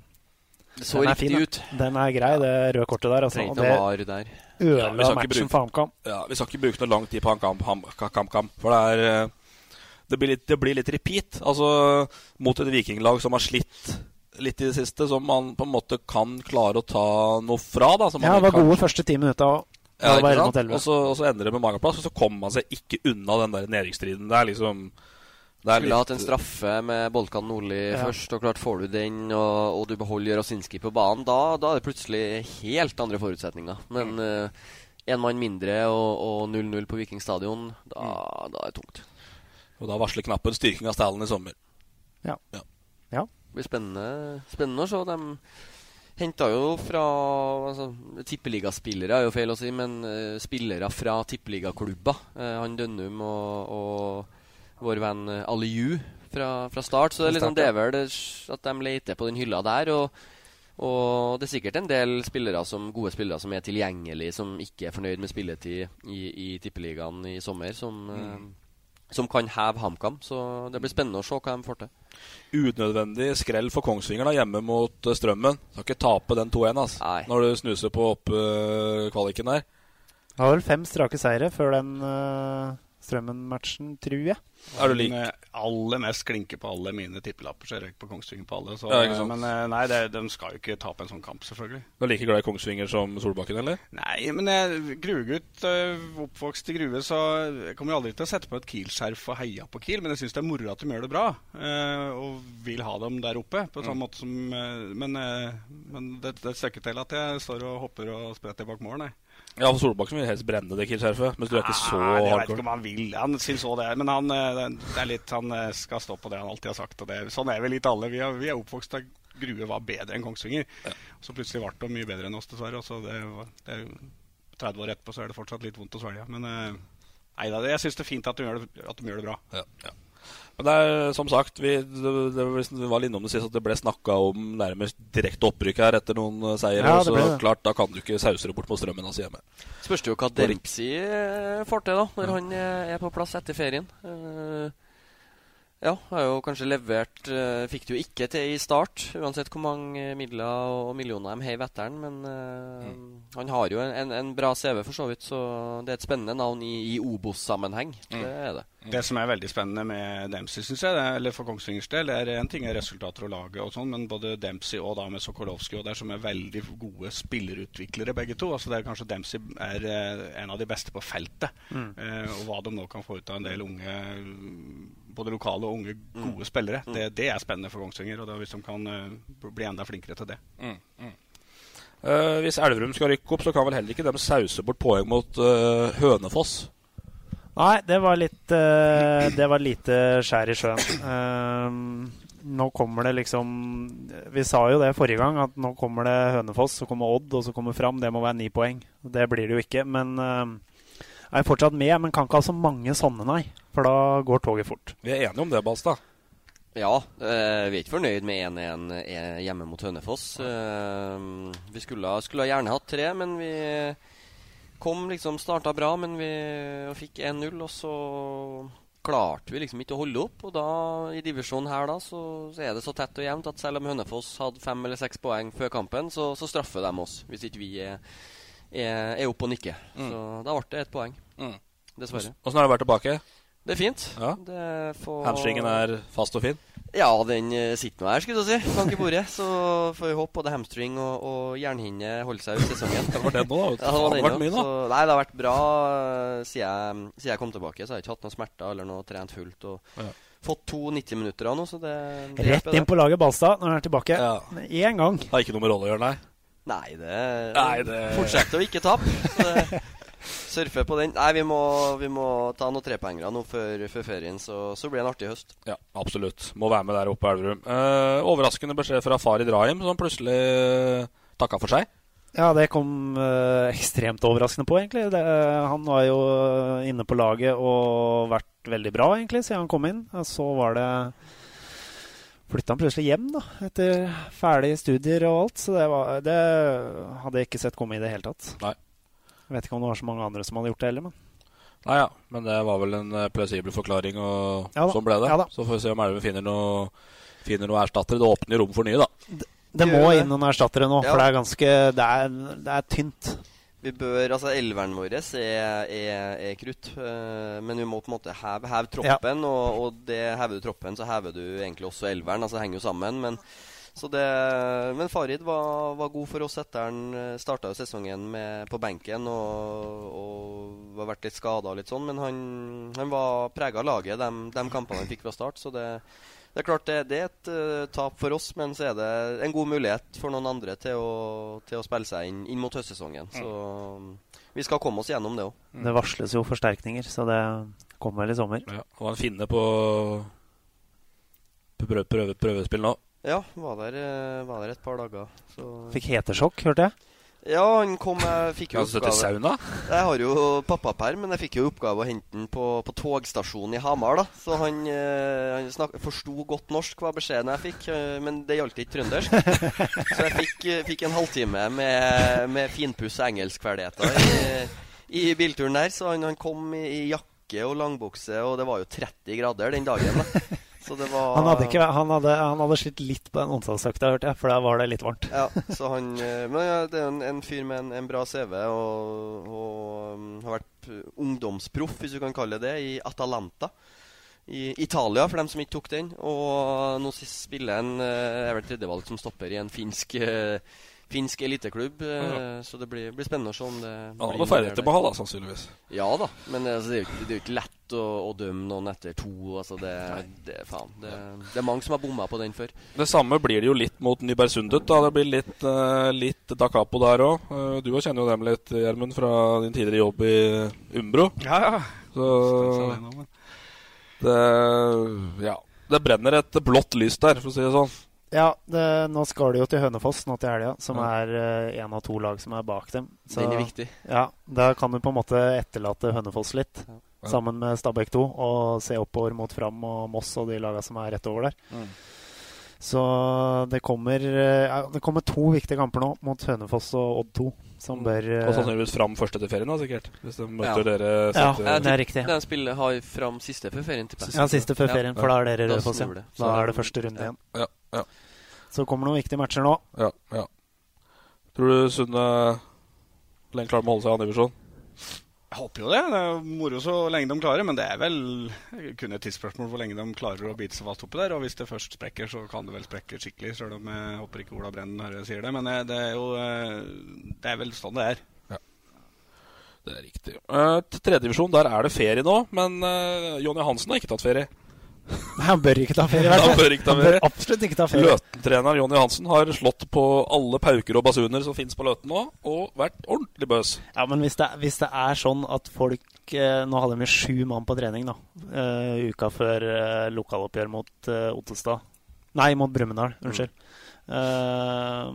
Det så riktig fin, ut. Den er grei, det røde kortet der. Altså. Og det ødela Ja, matchen for HamKam. Ja, vi skal ikke bruke noe lang tid på HamKam, ham, kam, kam, for det er uh, det blir, litt, det blir litt repeat. Altså mot et vikinglag som har slitt litt i det siste, som man på en måte kan klare å ta noe fra. da som Ja, man det var kanskje... gode første ti minutta. og Ja, det var ikke 11 sant? mot 11. Og så, og så ender det med mageplass, og så kommer man seg ikke unna den der næringsstriden. Det er liksom det er Skulle hatt en straffe med Bolkan Nordli Ja. først, og klart får du den, og, og du beholder Rosinski på banen, da, da er det plutselig helt andre forutsetninger. Men én mann mindre og og 0-0 på Viking stadion, da, da er det tungt. Og da varsler knappen styrking av stallen i sommer. Ja. Ja. ja. Det blir spennende, spennende å se De Henta jo fra altså, Tippeligaspillere er jo feil å si, men uh, spillere fra tippeligaklubber. Uh, han Dønnum og, og vår venn uh, Aliu fra, fra, start. Så det er, liksom, det er vel at de leter på den hylla der. Og, og, det er sikkert en del spillere som, gode spillere som er tilgjengelige, som ikke er fornøyd med spilletid i, i Tippeligaen i sommer, som, mm. som kan heve HamKam. Så det blir spennende å se hva de får til unødvendig skrell for Kongsvinger da, hjemme mot strømmen Strømmen. Skal ikke tape den 2-1 altså, når du snuser på opp-kvaliken uh, der. Har vel fem strake seire før den uh, Strømmen-matchen, tror jeg. Er du lik? aller mest klinke på alle mine tippelapper, så jeg røyk på Kongsvinger på alle. Så, ja, men eh, nei, det, de skal jo ikke tape en sånn kamp, selvfølgelig. Du er like glad i Kongsvinger som Solbakken, eller? Nei, men jeg Gruegutt, uh, oppvokst i Grue, så jeg kommer aldri til å sette på et Kiel-skjerf og heie på Kiel, men jeg syns det er moro at de gjør det bra. Uh, og vil ha dem der oppe, på samme mm. måte som Men, men det, det er et stykke til at jeg står og hopper og spretter bak mål, nei. Ja, for Solbakken vil helst brenne det Kiel-skjerfet. Mens du er ikke så hardcore. Jeg vet ikke om han vil. Han syns òg det. Men han, eh, det er litt, han eh, skal stå på det han alltid har sagt. Og det, sånn er vi litt alle. Vi er, vi er oppvokst da Grue var bedre enn Kongsvinger. Ja. Så plutselig ble det mye bedre enn oss, dessverre. Og så det, det, 30 år etterpå så er det fortsatt litt vondt å svelge. Men eh, nei da, jeg syns det er fint at de gjør det, at de gjør det bra. Ja, ja. Men det er som sagt, vi, det, det var innom det sist at det ble snakka om nærmest direkte opprykk her etter noen seier. Ja, så klart, da kan du ikke sause det bort på strømmen altså hjemme. Spørs det jo hva Dempsey eh, får til da, når ja. han eh, er på plass etter ferien. Uh, ja, har jo kanskje levert uh, Fikk det jo ikke til i start, uansett hvor mange midler og millioner de heiv etter han. Men uh, mm. han har jo en, en, bra CV, for så vidt, så det er et spennende navn i, i Obos-sammenheng. Mm. Det er det. Det som er veldig spennende med Dempsey, syns jeg, det, eller for Kongsvingers del, det er en ting er resultater og laget og sånn, men både Dempsey og da med Sokolowski og der som er veldig gode spillerutviklere, begge to. altså det er Kanskje Dempsey er eh, en av de beste på feltet. Mm. Eh, og hva de nå kan få ut av en del unge både lokale og unge, gode mm. spillere. Mm. Det, det, er spennende for Kongsvinger. og da, Hvis de kan uh, bli enda flinkere til det. Mm. Uh, hvis Elverum skal rykke opp, så kan vel heller ikke de sause bort poeng mot uh, Hønefoss? Nei, det var litt uh, Det var lite skjær i sjøen. Uh, nå kommer det liksom Vi sa jo det forrige gang, at nå kommer det Hønefoss, så kommer Odd, og så kommer Fram. Det må være ni poeng. Det blir det jo ikke. Men uh, er fortsatt med, men kan ikke ha så mange sånne, nei. For da går toget fort. Vi er enige om det, Balstad. Ja, eh, vi er ikke fornøyd med 1-1 hjemme mot Hønefoss. Eh, vi skulle, skulle gjerne hatt tre, men vi kom liksom starta bra, men vi fikk 1-0, og så klarte vi liksom ikke å holde opp. Og da, i divisjonen her, da, så, så, er det så tett og jevnt at selv om Hønefoss hadde fem eller seks poeng før kampen, så, så straffer de oss hvis ikke vi er, er, er oppe og nikker. Mm. Så da ble det ett poeng. Mm. Dessverre. Åssen har det vært tilbake? Det er fint. Ja. får... Hamstringen er fast og fin? Ja, den eh, sitter nå her, skulle du si. Bank i bordet. Så får vi håpe både hamstring og, og jernhinne holder seg ut sesongen. det var det nå, da. Ja, det, har vært mye, da. Så, nei, det har vært bra eh, siden jeg, siden jeg kom tilbake. Så har jeg ikke hatt noen smerter eller noe trent fullt. Og ja. fått to 90 minutter av nå, så det, det Rett inn på laget Balstad når han er tilbake. Ja. Én gang. Har ikke noe med rolle å gjøre, nei? Nei, det, nei, det... Fortsett å ikke tape. surfe på den. Nei, vi må, vi må ta noen trepoengere nå før, før, ferien, så, så, blir det en artig høst. Ja, absolutt. Må være med der oppe, Elverum. Eh, overraskende beskjed fra Farid Rahim, som plutselig uh, takka for seg. Ja, det kom eh, ekstremt overraskende på, egentlig. Det, eh, han var jo inne på laget og vært veldig bra, egentlig, siden han kom inn. Så var det flytta han plutselig hjem da, etter ferdige studier og alt. Så det, var, det hadde jeg ikke sett komme i det hele tatt. Nei. Jeg vet ikke om det var så mange andre som hadde gjort det heller, men Nei ja, men det var vel en uh, plausibel forklaring, og ja, sånn ble det. Ja, så får vi se om Elven finner noe, finner noe erstattere. Det åpner rom for nye, da. Det, det må inn noen erstattere nå, for det er ganske Det er, det er tynt. Vi bør, altså Elveren vår er, er, er, krutt, uh, men vi må på en måte heve, heve troppen. Ja. Og, og det hever du troppen, så hever du egentlig også elveren. Altså det henger jo sammen. Men det, men Farid var, var, god for oss etter han eh, starta sesongen med, på benken og, og var vært litt skada og litt sånn. Men han, han var prega av laget de, de, kampene han fikk fra start. Så det, det er klart det, det er et uh, tap for oss, men så er det en god mulighet for noen andre til å, til å spille seg inn, inn mot høstsesongen. Så um, vi skal komme oss gjennom det òg. Det varsles jo forsterkninger, så det kommer vel i sommer. Ja, og han finner på prøve, prøve, prøvespill nå. Ja, var der, eh, var der et par dager. Så Fikk hetesjokk, hørte jeg. Ja, han kom Jeg fikk jo oppgave sauna? Jeg har jo pappaperm, men jeg fikk jo oppgave å hente den på, på togstasjonen i Hamar. da Så han, eh, han snak- forsto godt norsk, var beskjeden jeg fikk. eh, men det gjaldt ikke trøndersk. så jeg fikk, eh, fikk en halvtime med, med finpuss engelskferdigheter i, i bilturen der. Så han, han kom i, i jakke og langbukse, og det var jo 30 grader den dagen. da var Han hadde, ikke, han hadde, han hadde slitt litt på den onsdagsøkta, hørte jeg, for da var det litt varmt. Ja, så han eh, Men ja, det er en, en fyr med en, en bra CV og, og um, har vært ungdomsproff, hvis du kan kalle det i Atalanta. I Italia, for dem som ikke tok den. Og nå spiller han uh, er vel tredjevalg som stopper i en finsk eh, Finsk eliteklubb. eh, Ja. Så det blir, blir spennende å se om det ja, blir har noe noen ferdigheter på hall, sannsynligvis. Ja da, men altså, det, er jo ikke, lett å, å dømme noen etter to. Altså, det, det, faen, det, det er mange som har bomma på den før. Det samme blir det jo litt mot Nybergsundet. da Det blir litt, uh, litt da capo der òg. du også kjenner jo dem litt, Gjermund, fra din tidligere jobb i Umbro. Ja, ja. Så det Ja. Det brenner et blått lys der, for å si det sånn. Ja, det, nå skal de jo til Hønefoss nå til helga, som Ja. er én av to lag som er bak dem. Den er viktig. Ja, Da kan du på en måte etterlate Hønefoss litt, Ja. sammen med Stabæk 2, og se oppover mot Fram og Moss og de laga som er rett over der. Mm. Så det kommer, eh, ja, det kommer to viktige kamper nå, mot Hønefoss og Odd 2, som bør eh, Og sannsynligvis fram først etter ferien, da, sikkert. Hvis de møter dere Ja, det er riktig. De spiller har fram siste før ferien, tipper jeg. Ja, siste før ferien, for da er dere Rødfoss igjen. Da er det første runde igjen. Ja, ja. Så kommer noen viktige matcher nå. Ja, ja. Tror du Sunne lenge klarer å holde seg i annen divisjon? Jeg håper jo det. Det er moro så lenge de klarer, men det er vel kun et tidsspørsmål hvor lenge de klarer å bite seg fast oppi der. Og hvis det først sprekker, så kan det vel sprekke skikkelig, Selv om jeg håper ikke Ola Brennen når jeg sier det. Men eh, det er jo eh, Det er vel sånn det er. Det er riktig. Uh, til tredjedivisjon, der er det ferie nå, men uh, Jonny Hansen har ikke tatt ferie. Han bør ikke ta ferie. Han bør ikke ta Han bør absolutt ikke ta ferie. Løten-trener Jonny Hansen har slått på alle pauker og basuner som fins på Løten nå, og vært ordentlig bøs. Ja, men hvis det, hvis det er sånn at folk eh, Nå hadde de sju mann på trening da uh, uka før uh, lokaloppgjør mot uh, Ottestad. Nei, mot Brumunddal. Unnskyld. Eh,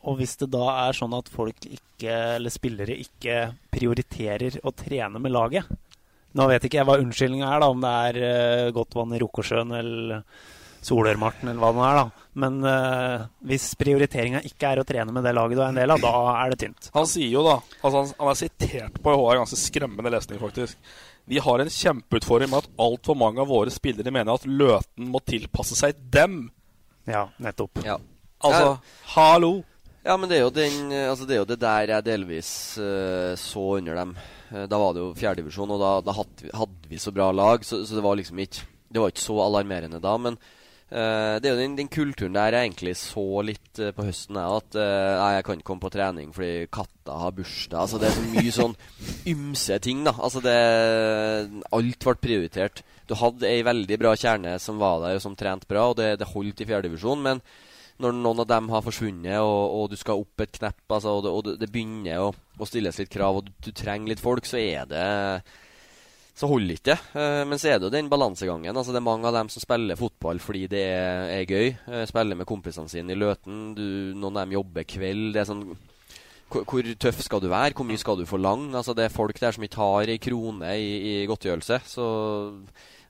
og hvis det da er sånn at folk ikke, eller spillere ikke prioriterer å trene med laget Nå vet ikke jeg hva unnskyldninga er, da, om det er uh, godt vann i Rokosjøen eller Solørmarten eller hva det er. da. Men uh, hvis prioriteringa ikke er å trene med det laget du er en del av, da er det tynt. Han sier jo da altså han, han er sitert på HR, ganske skremmende lesning, faktisk. Vi har en kjempeutfordring med at altfor mange av våre spillere mener at Løten må tilpasse seg dem. Ja, nettopp. Ja. Altså, hallo! Ja, men det er jo, den, eh, altså det, er jo det der jeg delvis uh, så under dem. Eh, da var det jo fjerdedivisjon, og da, da hadde, vi, hadde vi så bra lag, så, så det var liksom ikke Det var ikke så alarmerende da. Men uh, det er jo den, den kulturen der jeg egentlig så litt uh, på høsten, jeg, at uh, jeg kan ikke komme på trening fordi katta har bursdag. Altså Det er så mye sånn ymse ting, da. Altså det Alt ble prioritert. Du hadde ei veldig bra kjerne som var der, og som trente bra, og det, det holdt i fjerdedivisjon, men når noen av dem har forsvunnet, og, og du skal opp et knepp, altså, og, det, og det, begynner å, å stilles litt krav, og du, du trenger litt folk, så er det Så holder ikke det. Eh, men så er det jo den balansegangen. Altså, det er mange av dem som spiller fotball fordi det er, er gøy. Eh, spiller med kompisene sine i Løten. Du, noen av dem jobber kveld. Det er sånn hvor, hvor tøff skal du være? Hvor mye skal du forlange? Altså, det er folk der som ikke har ei krone i, i godtgjørelse. Så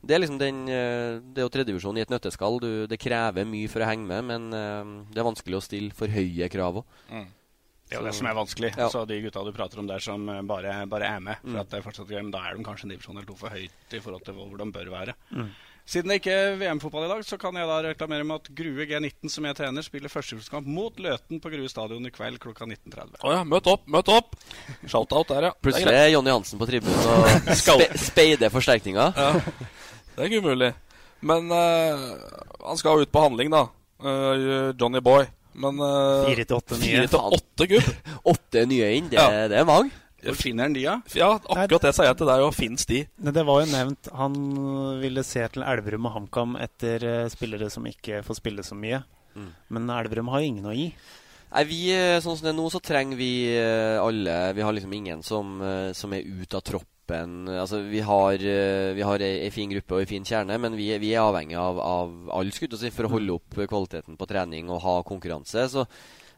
det er liksom den eh, Det er jo tredjevisjon i et nøtteskall. Du, det krever mye for å henge med, men eh, det er vanskelig å stille for høye krav òg. Mm. Det er jo det som er vanskelig. Ja. Så de gutta du prater om der som eh, bare, bare er med, for Mm. at det er fortsatt gøy, men da er de kanskje en divisjon eller to for høyt i forhold til hvor de bør være. Mm. Siden det ikke er VM-fotball i dag, så kan jeg da reklamere med at Grue G19, som jeg trener, spiller førstekamp mot Løten på Grue stadion i kveld klokka 19.30. Å ja, møt opp, møt opp! Shout-out der, ja. Plutselig er Jonny Hansen på tribunen og spe, speider forsterkninga. Ja, det er ikke umulig. Men uh, han skal ut på handling, da. Uh, Johnny Boy. Men uh, Fire til åtte nye. Fire til åtte, gubb. Åtte nye inn, det, Ja. det er mange. Hvor finner han de, da? Ja, akkurat det sa jeg til deg, og fins de. Men Det var jo nevnt Han ville se til Elverum og HamKam etter eh, spillere som ikke får spille så mye. Mm. Men Elverum har jo ingen å gi. Nei, vi, eh, Sånn som det er nå, så trenger vi eh, alle Vi har liksom ingen som, som er ute av troppen. Altså, vi har, vi har ei, ei fin gruppe og ei fin kjerne, men vi, vi er avhengig av, av alle skudd for å holde opp kvaliteten på trening og ha konkurranse. Så,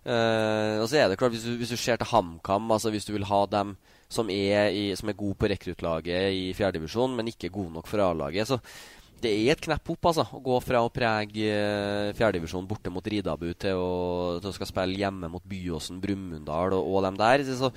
eh, og så er det klart, hvis du, du ser til HamKam, altså hvis du vil ha dem som er, i, som er gode på rekruttlaget i fjerdedivisjon, men ikke gode nok for A-laget, så det er et knepp opp altså, å gå fra å prege eh, fjerdedivisjon borte mot Ridabu til å, til å skal spille hjemme mot Byåsen, Brumunddal og, og dem der. Så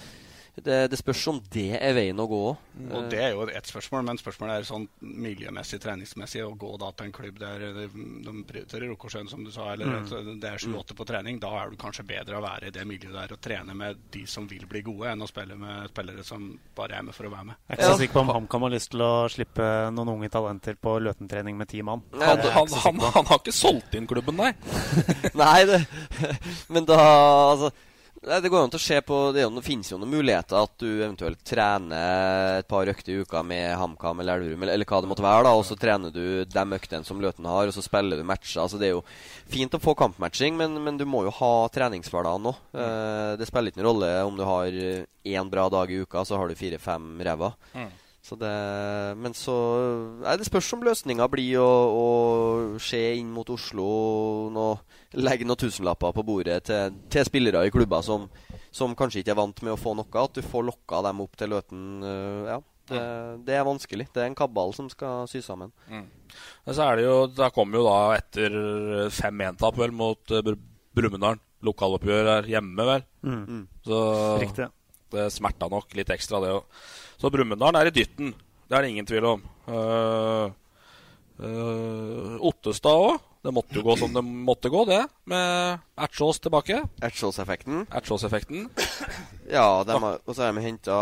det, det, spørs om det er veien å gå òg. Og det er jo ett spørsmål, men spørsmålet er sånn miljømessig, treningsmessig, å gå da til en klubb der de, de prioriterer Rokosjøen, som du sa, eller Mm. det er 7-8 på trening. Da er du kanskje bedre å være i det miljøet der og trene med de som vil bli gode, enn å spille med spillere som bare er med for å være med. Jeg er ikke så sikker på om HamKam har lyst til å slippe noen unge talenter på Løten-trening med ti mann. Nei, Han, han, han, han har ikke solgt inn klubben, nei. Nei, det, men da altså, Det går an til å se på Det, det finnes jo noen muligheter at du eventuelt trener et par økter i uka med HamKam eller Elverum, eller, eller hva det måtte være, da, og så trener du de øktene som Løten har, og så spiller du matcher. Altså, det er jo fint å få kampmatching, men, men du må jo ha treningshverdagen òg. Eh, det spiller ikke noen rolle om du har én bra dag i uka, så har du fire-fem ræva. Mm. Så det, men så er Det spørs om løsninga blir å, å se inn mot Oslo nå, Legge noen tusenlapper på bordet til, til spillere i klubber som, som kanskje ikke er vant med å få noe. At du får lokka dem opp til Løten. øh, ja, det, det er vanskelig. Det er en kabal som skal sy sammen. Mm. Men så er det jo Da kommer jo da etter 5-1-tap vel mot uh, Brumunddal. Lokaloppgjør er hjemme, vel. Mm. Så Riktig. det smerta nok litt ekstra, det òg. Så Brumunddal er i dytten. Det er det ingen tvil om. Uh, uh, Ottestad òg. Det måtte jo gå som det måtte gå, det. Med Ertsås tilbake. Ertsås-effekten. Ertsås-effekten. Ja, har- og så har de henta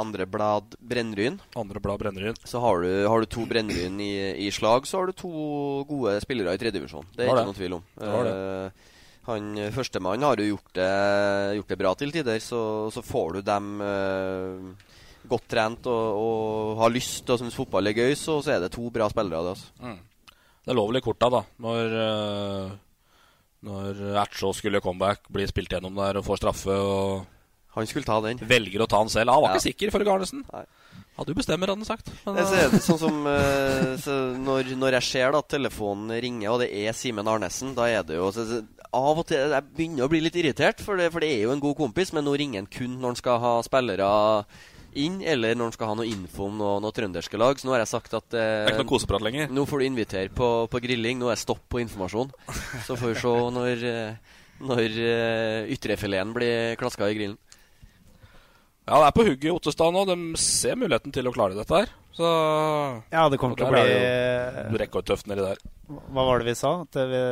andre blad Brennryn. Andre blad Brennryn. Så har du, har du to Brennryn i, i slag, så har du to gode spillere i tredjedivisjon. Det er det. ikke noen tvil om. Det har det. Eh, han Førstemann har jo gjort det, gjort det bra til tider, så, så får du dem eh, godt trent og, og har lyst og syns fotball er gøy, så, så er det to bra spillere det. Altså. Mm. Det lå vel i korta, da, når uh, Når Ertsås skulle comeback, blir spilt gjennom der og får straffe og Han skulle ta den. Velger å ta den selv. Han var Ja. ikke sikker, for Arnesen. Nei. Ja, du bestemmer, hadde han sagt. Men, Det ser det sånn som eh, så når, når jeg ser at telefonen ringer, og det er Simen Arnesen, da er det jo så, så, Av og til jeg begynner å bli litt irritert, for det, for det er jo en god kompis, men nå ringer han kun når han skal ha spillere inn, eller når han skal ha noe info om noe, noe trønderske lag. Så nå har jeg sagt at det er eh, ikke noe koseprat lenger. nå får du invitere på, på grilling. Nå er det stopp på informasjon. Så får vi se når, eh, når uh, ytrefileten blir klaska i grillen. Ja, det er på hugget i Ottestad nå. De ser muligheten til å klare dette her. Så Ja, det kommer til å bli Du rekker jo rekordtøft nedi der. Hva var det vi sa? At vi,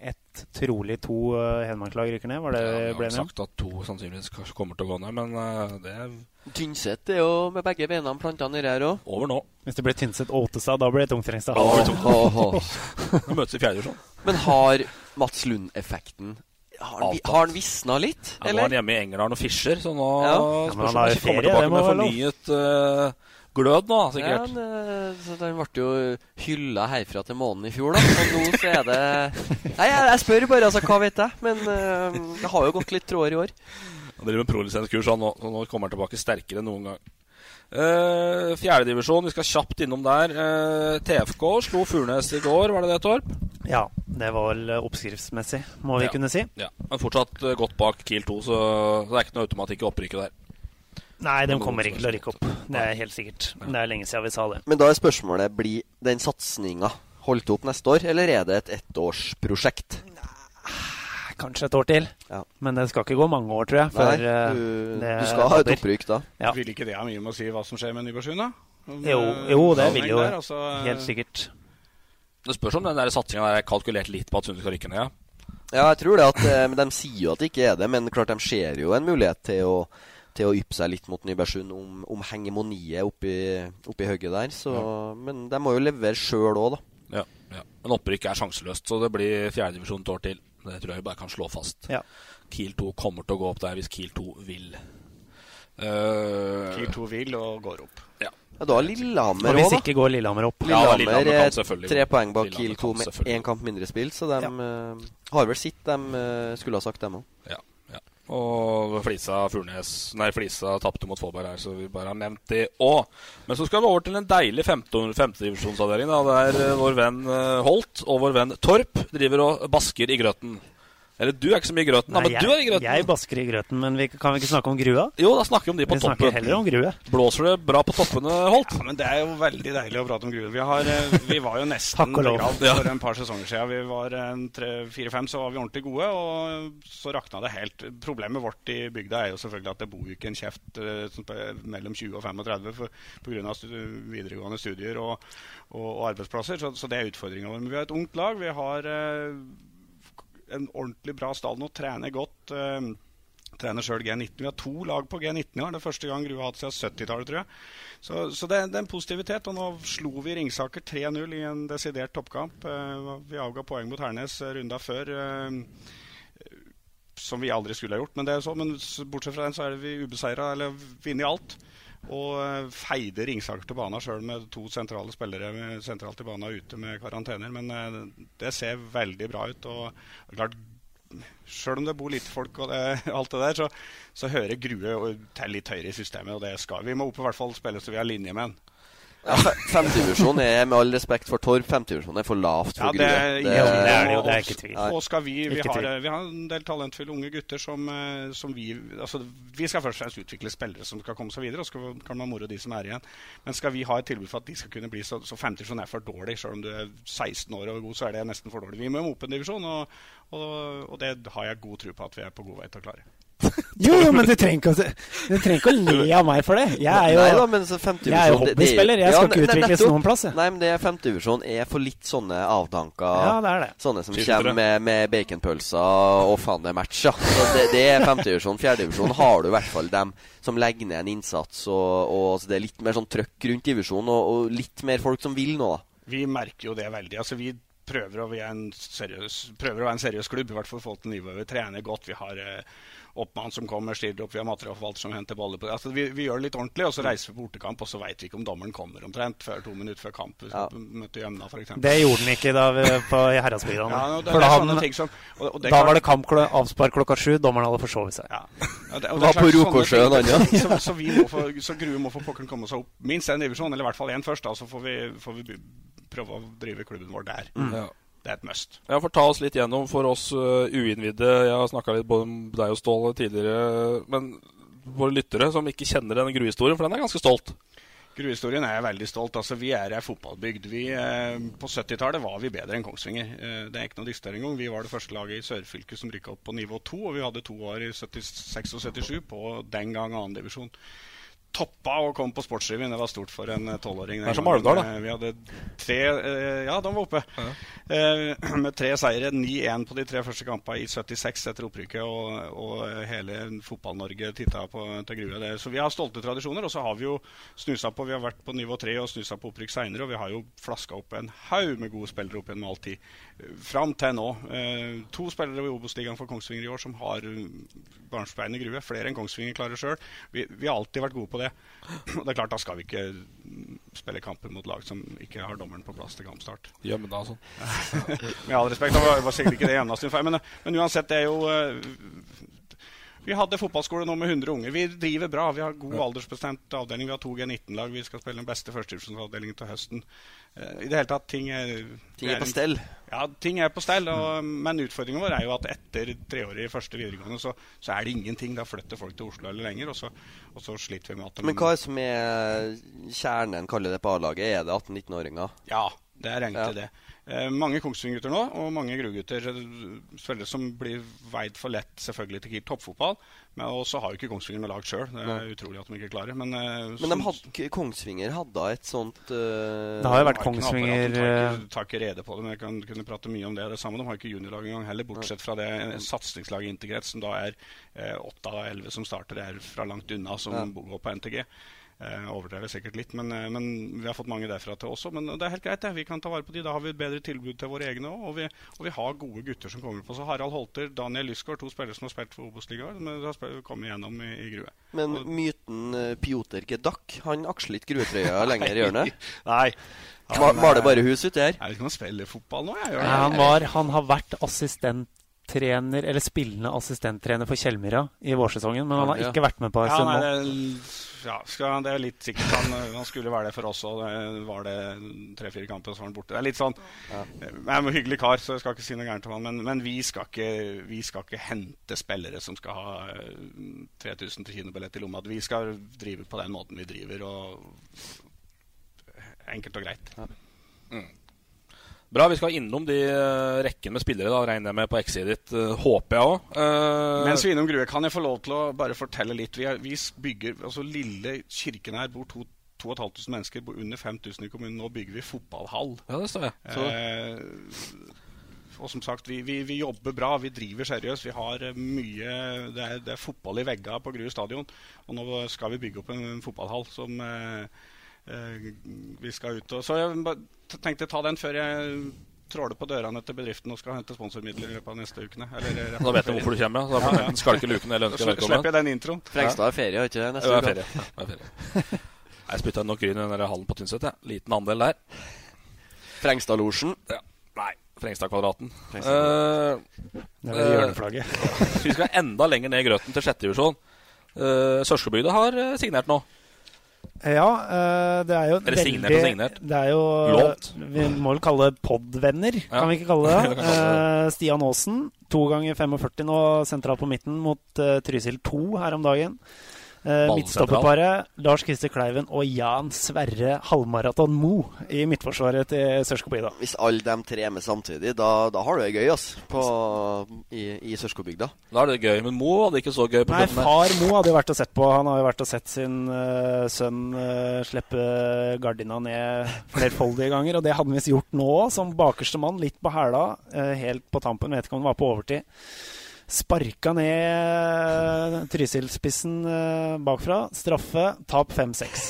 ved trolig to uh, Hedmark-lag rykker ned? Var det Ja, vi Jeg ble har enige om? sagt at to sannsynligvis kanskje kommer til å gå ned, men uh, det er Tynset er jo med begge beina planta nedi her òg. over nå. Hvis det blir Tynset og Ottestad, da blir det Tungtrengstad. Da blir det Åh. Vi møtes i fjerde sånn. Men har Mats Lund-effekten har, han har han visna litt, Ja, nå er han hjemme i England og fischer, så nå Ja. Spørs om han ikke kommer ferie, tilbake med fornyet eh, glød nå, sikkert. Ja, det, så han ble jo hylla herfra til månen i fjor, da. Og nå så er det Nei, jeg, jeg spør bare, altså. Hva vet jeg? Men uh, det har jo gått litt tråder i år. Han driver med prolisenskurs, han nå, så nå kommer han tilbake sterkere enn noen gang. Uh, Fjerdedivisjon, vi skal kjapt innom der. Uh, TFK slo Furnes i går, var det det, Torp? Ja, det var vel oppskriftsmessig, må vi Ja. kunne si. Ja, Men fortsatt eh, godt bak Kiel 2, så det er ikke noe automatikk i opprykket der. Nei, de kommer ikke til å rykke opp. Det er helt sikkert. Det er lenge siden vi sa det. Men da er spørsmålet blir den satsinga holdt opp neste år, eller er det et ettårsprosjekt? Kanskje et år til. Ja. Men det skal ikke gå mange år, tror jeg. Før, Nei, du, det du skal ha et opprykk da. Ja. Vil ikke det ha mye med å si hva som skjer med Nybergsund, da? Om, Jo, eh, jo, det vil jo der, altså, eh, helt sikkert. Det spørs om den satsinga er kalkulert litt på at Sunde skal rykke ned. Ja. Ja, jeg tror det at eh, De sier jo at det ikke er det, men klart de ser jo en mulighet til å, til å yppe seg litt mot Nybergsund om, om hengemoniet oppi, oppi hugget der. Så, Men de må jo levere sjøl òg, da. Ja, ja. Men opprykk er sjanseløst, så det blir fjerdedivisjon et år til. Det tror jeg vi bare kan slå fast. Ja. Kiel 2 kommer til å gå opp der hvis Kiel 2 vil. Uh, Kiel 2 vil og går opp. Ja. Ja, da Lillehammer hvis òg, da. ikke går Lillehammer opp. Ja, Lillehammer Lillehammer er tre poeng bak Kiel 2 med én kamp mindre spilt, så de eh, har vel sitt de uh, skulle ha sagt, dem òg. Ja, ja. Og Flisa Furnes Nei, Flisa tapte mot Fåberg her, så vi bare har nevnt det òg. Men så skal vi over til en deilig femtedivisjonsavdeling. Der eh, vår venn eh, Holt og vår venn Torp driver og basker i grøten. Eller du er ikke så mye i grøten, da, men jeg, du er i grøten. Jeg basker i grøten, men vi, kan vi ikke snakke om grua? Jo, da snakker vi om de på Vi snakker toppen. heller om grue. Blåser det bra på toppene, Holt? Ja, men Det er jo veldig deilig å prate om Grue. Vi, har, eh, vi var jo nesten begravd for en par sesonger siden. Vi var en tre- fire-fem, så var vi ordentlig gode, og så rakna det helt. Problemet vårt i bygda er jo selvfølgelig at det bor jo ikke en kjeft eh, mellom 20 og 35 pga. på grunn av videregående studier og, og, og arbeidsplasser, så, så det er utfordringa vår. Men vi har et ungt lag. Vi har eh, en ordentlig bra stall nå, trener godt. eh, trener sjøl G19. Vi har to lag på G19 i år. Det er første gang Grue har hatt siden 70-tallet, tror jeg. Så, så det, det er en positivitet. Og nå slo vi Ringsaker 3-0 i en desidert toppkamp. Eh, vi avga poeng mot Hernes eh, runda før. eh, som vi aldri skulle ha gjort. Men det er så, men bortsett fra den så er det vi ubeseira, eller vunnet alt. Og eh, feide Ringsaker til banen sjøl med to sentrale spillere sentralt i banen ute med karantener. Men eh, det ser veldig bra ut. og klart Sjøl om det bor lite folk og det, alt det der, så, så hører Grue til litt høyere i systemet. Og det skal vi. må opp i hvert fall spille så vi har linje med den. Ja, fe- Femtedivisjon er, med all respekt for Torp, femtedivisjon er for lavt for Ja, det er, Det, ja, det er det jo, det er ikke tvil. Og, skal vi, vi, har, vi har en del talentfulle unge gutter som, eh, som vi altså, Vi skal først og fremst utvikle spillere som skal komme seg videre, og så kan man moro de som er igjen. Men skal vi ha et tilbud for at de skal kunne bli så, så femtedivisjon er for dårlig, selv om du er 16 år og god, så er det nesten for dårlig. Vi må opp en divisjon, og, og, og det har jeg god tro på at vi er på god vei til å klare. Jo, jo, men du trenger ikke, å- du trenger ikke å le av meg for det. Jeg er jo, Nei da, men så jeg er jo hobbyspiller. Jeg skal Ja, ikke ne- utvikles nettopp. noen plass. jeg. Nei, men det er femtedivisjon er for litt sånne avdanka Ja, det er det. Sånne som Skiltere. kommer med, med baconpølser og faen det er match. Så det, det er femtedivisjon. Fjerdedivisjon har du i hvert fall dem som legger ned en innsats, og, og altså, det er litt mer sånn trøkk rundt divisjonen, og, og litt mer folk som vil nå, da. Vi merker jo det veldig. altså vi prøver å, vi er en seriøs, prøver å være en seriøs klubb, i hvert fall for folk til nivået. Vi trener godt. Vi har eh, oppmann som kommer, stiller opp, vi har materialforvalter som henter baller på altså, vi, vi gjør det litt ordentlig, og så reiser vi på bortekamp, og så veit vi ikke om dommeren kommer omtrent før to minutter før kamp. Hvis Ja. vi møter Gjømna, f.eks. Det gjorde den ikke da vi, på Herredsbygda. Ja, no, det, For da sånne ting som og, og det Da klart- var det kamp kl avspark klokka sju. Dommeren hadde forsovet seg. Ja. Ja, det, og Var det på Rokosjøen, han, ja. så, så, vi må få, så Grue må for pokkeren komme seg opp minst en divisjon, eller i hvert fall én først. Da, så får vi, får vi prøve å drive klubben vår der. Ja. Det er et must. Ja, for ta oss litt gjennom for oss uh, uinnvidde. Jeg har snakka litt både om deg og Ståle tidligere. Men våre lyttere som ikke kjenner den gruhistorien, for den er ganske stolt. Gruhistorien er jeg veldig stolt Altså, Vi er ei fotballbygd. Vi, eh, på 70-tallet var vi bedre enn Kongsvinger. Eh, det er ikke noe diskutering engang. Vi var det første laget i sørfylket som rykka opp på nivå 2, og vi hadde to år i 76 og 77 på den gang annendivisjon. Toppa og kom på Sportsrevyen. Det var stort for en eh, tolvåring. Det er som. Alvdal, da. Eh, Vi hadde tre eh, Ja, de var oppe. Eh, med tre seire. 9-1 på de tre første kampene i 76 etter opprykket. Og, og hele Fotball-Norge titta på til Grue. Det. Så vi har stolte tradisjoner. Og så har vi jo snusa på Vi har vært på nivå 3 og snusa på opprykk seinere. Og vi har jo flaska opp en haug med gode spillere opp gjennom all tid. Fram til nå. Eh, to spillere i Obos-ligaen for Kongsvinger i år som har barnsbein i Grue. Flere enn Kongsvinger klarer sjøl. Vi, vi har alltid vært gode på det. Og det er klart, da skal vi ikke spille kamper mot lag som ikke har dommeren på plass til kampstart. Gjømna og sånn. Med all respekt, det var, sikkert ikke det Gjømna sin feil, men, men uansett, det er jo eh, Vi hadde fotballskole nå med 100 unger. Vi driver bra. Vi har god aldersbestemt avdeling. Vi har to G19-lag. Vi skal spille den beste førstedivisjonsavdelingen til høsten. Eh, I det hele tatt, ting er Ting er på stell. Ja, ting er på stell. Og, men utfordringen vår er jo at etter treårig første videregående, så, så er det ingenting. Da flytter folk til Oslo eller lenger, og så, og så sliter vi med at de Men hva er som er kjernen, kaller det på A-laget? Er det 18-19-åringer? Ja, det er egentlig Ja. det. Eh, mange Kongsvinger-gutter nå, og mange Grue-gutter. Spillere som blir veid for lett selvfølgelig til toppfotball. Men også har jo ikke Kongsvinger noe lag sjøl. Det er Nei. utrolig at de ikke klarer. Men, eh, Men de hadde, Kongsvinger hadde et sånt uh, Det har jo vært Kongsvinger Jeg tar ikke- tar ikke rede på det, men jeg kan kunne prate mye om det. Det samme, De har ikke juniorlag engang heller, bortsett fra det satsingslaget Integret, som da er åtte av elleve som starter, er fra langt unna, som Ja. går på NTG. Eh, overdrever sikkert litt, men, eh, men vi har fått mange derfra til også. Men det er helt greit, ja. Vi kan ta vare på de. Da har vi et bedre tilbud til våre egne òg. Og, vi- og vi har gode gutter som kommer på. Så Harald Holter, Daniel Lysgaard, to spillere som har spilt for Obos-ligaen, men har spilt- kommet gjennom i, i Grue. Men myten uh, Pjotr Gedak, han aksler ikke gruetrøya lenger i hjørnet? Nei. Var Maler bare hus uti her? Jeg vet ikke om han spiller fotball nå, jeg jeg, han, var, han har vært assistent trener, eller spillende assistenttrener for Kjellmyra i vårsesongen, men han har ikke vært med på en ja, stund nå. Ja, skal, det er litt sikkert. Han, han skulle være det for oss òg. Var det tre-fire kamper, så var han borte. Det er litt sånn Jeg er en hyggelig kar, så jeg skal ikke si noe gærent om han, men, men vi, skal ikke, vi skal ikke hente spillere som skal ha eh, 3000 til kinobillett i lomma. Vi skal drive på den måten vi driver, og enkelt og greit. Mm. Bra, vi skal innom de eh, rekken med spillere, da, regner jeg med, på X-et ditt. eh, håper jeg òg. Mens vi er innom Grue, kan jeg få lov til å bare fortelle litt? Vi, er, vi bygger, altså Lille Kirken her bor to 2500 mennesker, bor under 5000 i kommunen. Nå bygger vi fotballhall. Ja, det står jeg. Så- Eh, og som sagt, vi, vi, vi jobber bra, vi driver seriøst. Vi har eh, mye Det er, det er fotball i veggene på Grue stadion. Og nå skal vi bygge opp en fotballhall som eh, eh, vi skal ut og Så jeg tenkte ta den før jeg tråler på dørene til bedriften og skal hente sponsormidler i løpet av neste ukene. Eller rett Da vet du hvorfor du kommer, ja. Da du luken eller ønske velkommen. Slipper jeg den introen. Frengstad er ferie, ikke det? Neste Ja, uke? er ferie. Ja, er ferie. Jeg spytta nok gryn i den hallen på Tynset. Ja. Liten andel der. Frengstadlosjen? Ja. Nei, Frengstadkvadraten. Frengstad. uh, Det er eh, hjørneflagget. vi skal enda lenger ned i grøten til sjette divisjon. Uh, Sørskebygda har eh, signert nå. Ja, eh, det er jo Eller signert og signert. Det er jo Lånt. Vi må vel kalle det podvenner, Ja. kan vi ikke kalle det. det Eh, Stian Aasen, to ganger 45 nå, sentralt på midten mot uh, Trysil 2 her om dagen. Uh, Midtstopperparet Lars Christer Kleiven og Jan Sverre Halvmaraton Mo i midtforsvaret til Sørskobygda. Hvis alle de tre er med samtidig, da, da har du det gøy ass, på, i, i Sørskobygda. Da er det gøy. Men Mo hadde ikke så gøy på Nei, far Mo hadde jo vært og sett på. Han har jo vært og sett sin uh, sønn uh, slippe gardina ned flerfoldige ganger. Og det hadde han visst gjort nå, som bakerste mann. Litt på hæla, helt på tampen. Vet ikke om det var på overtid. Sparka ned Trysil-spissen eh, bakfra. Straffe. Tap 5-6.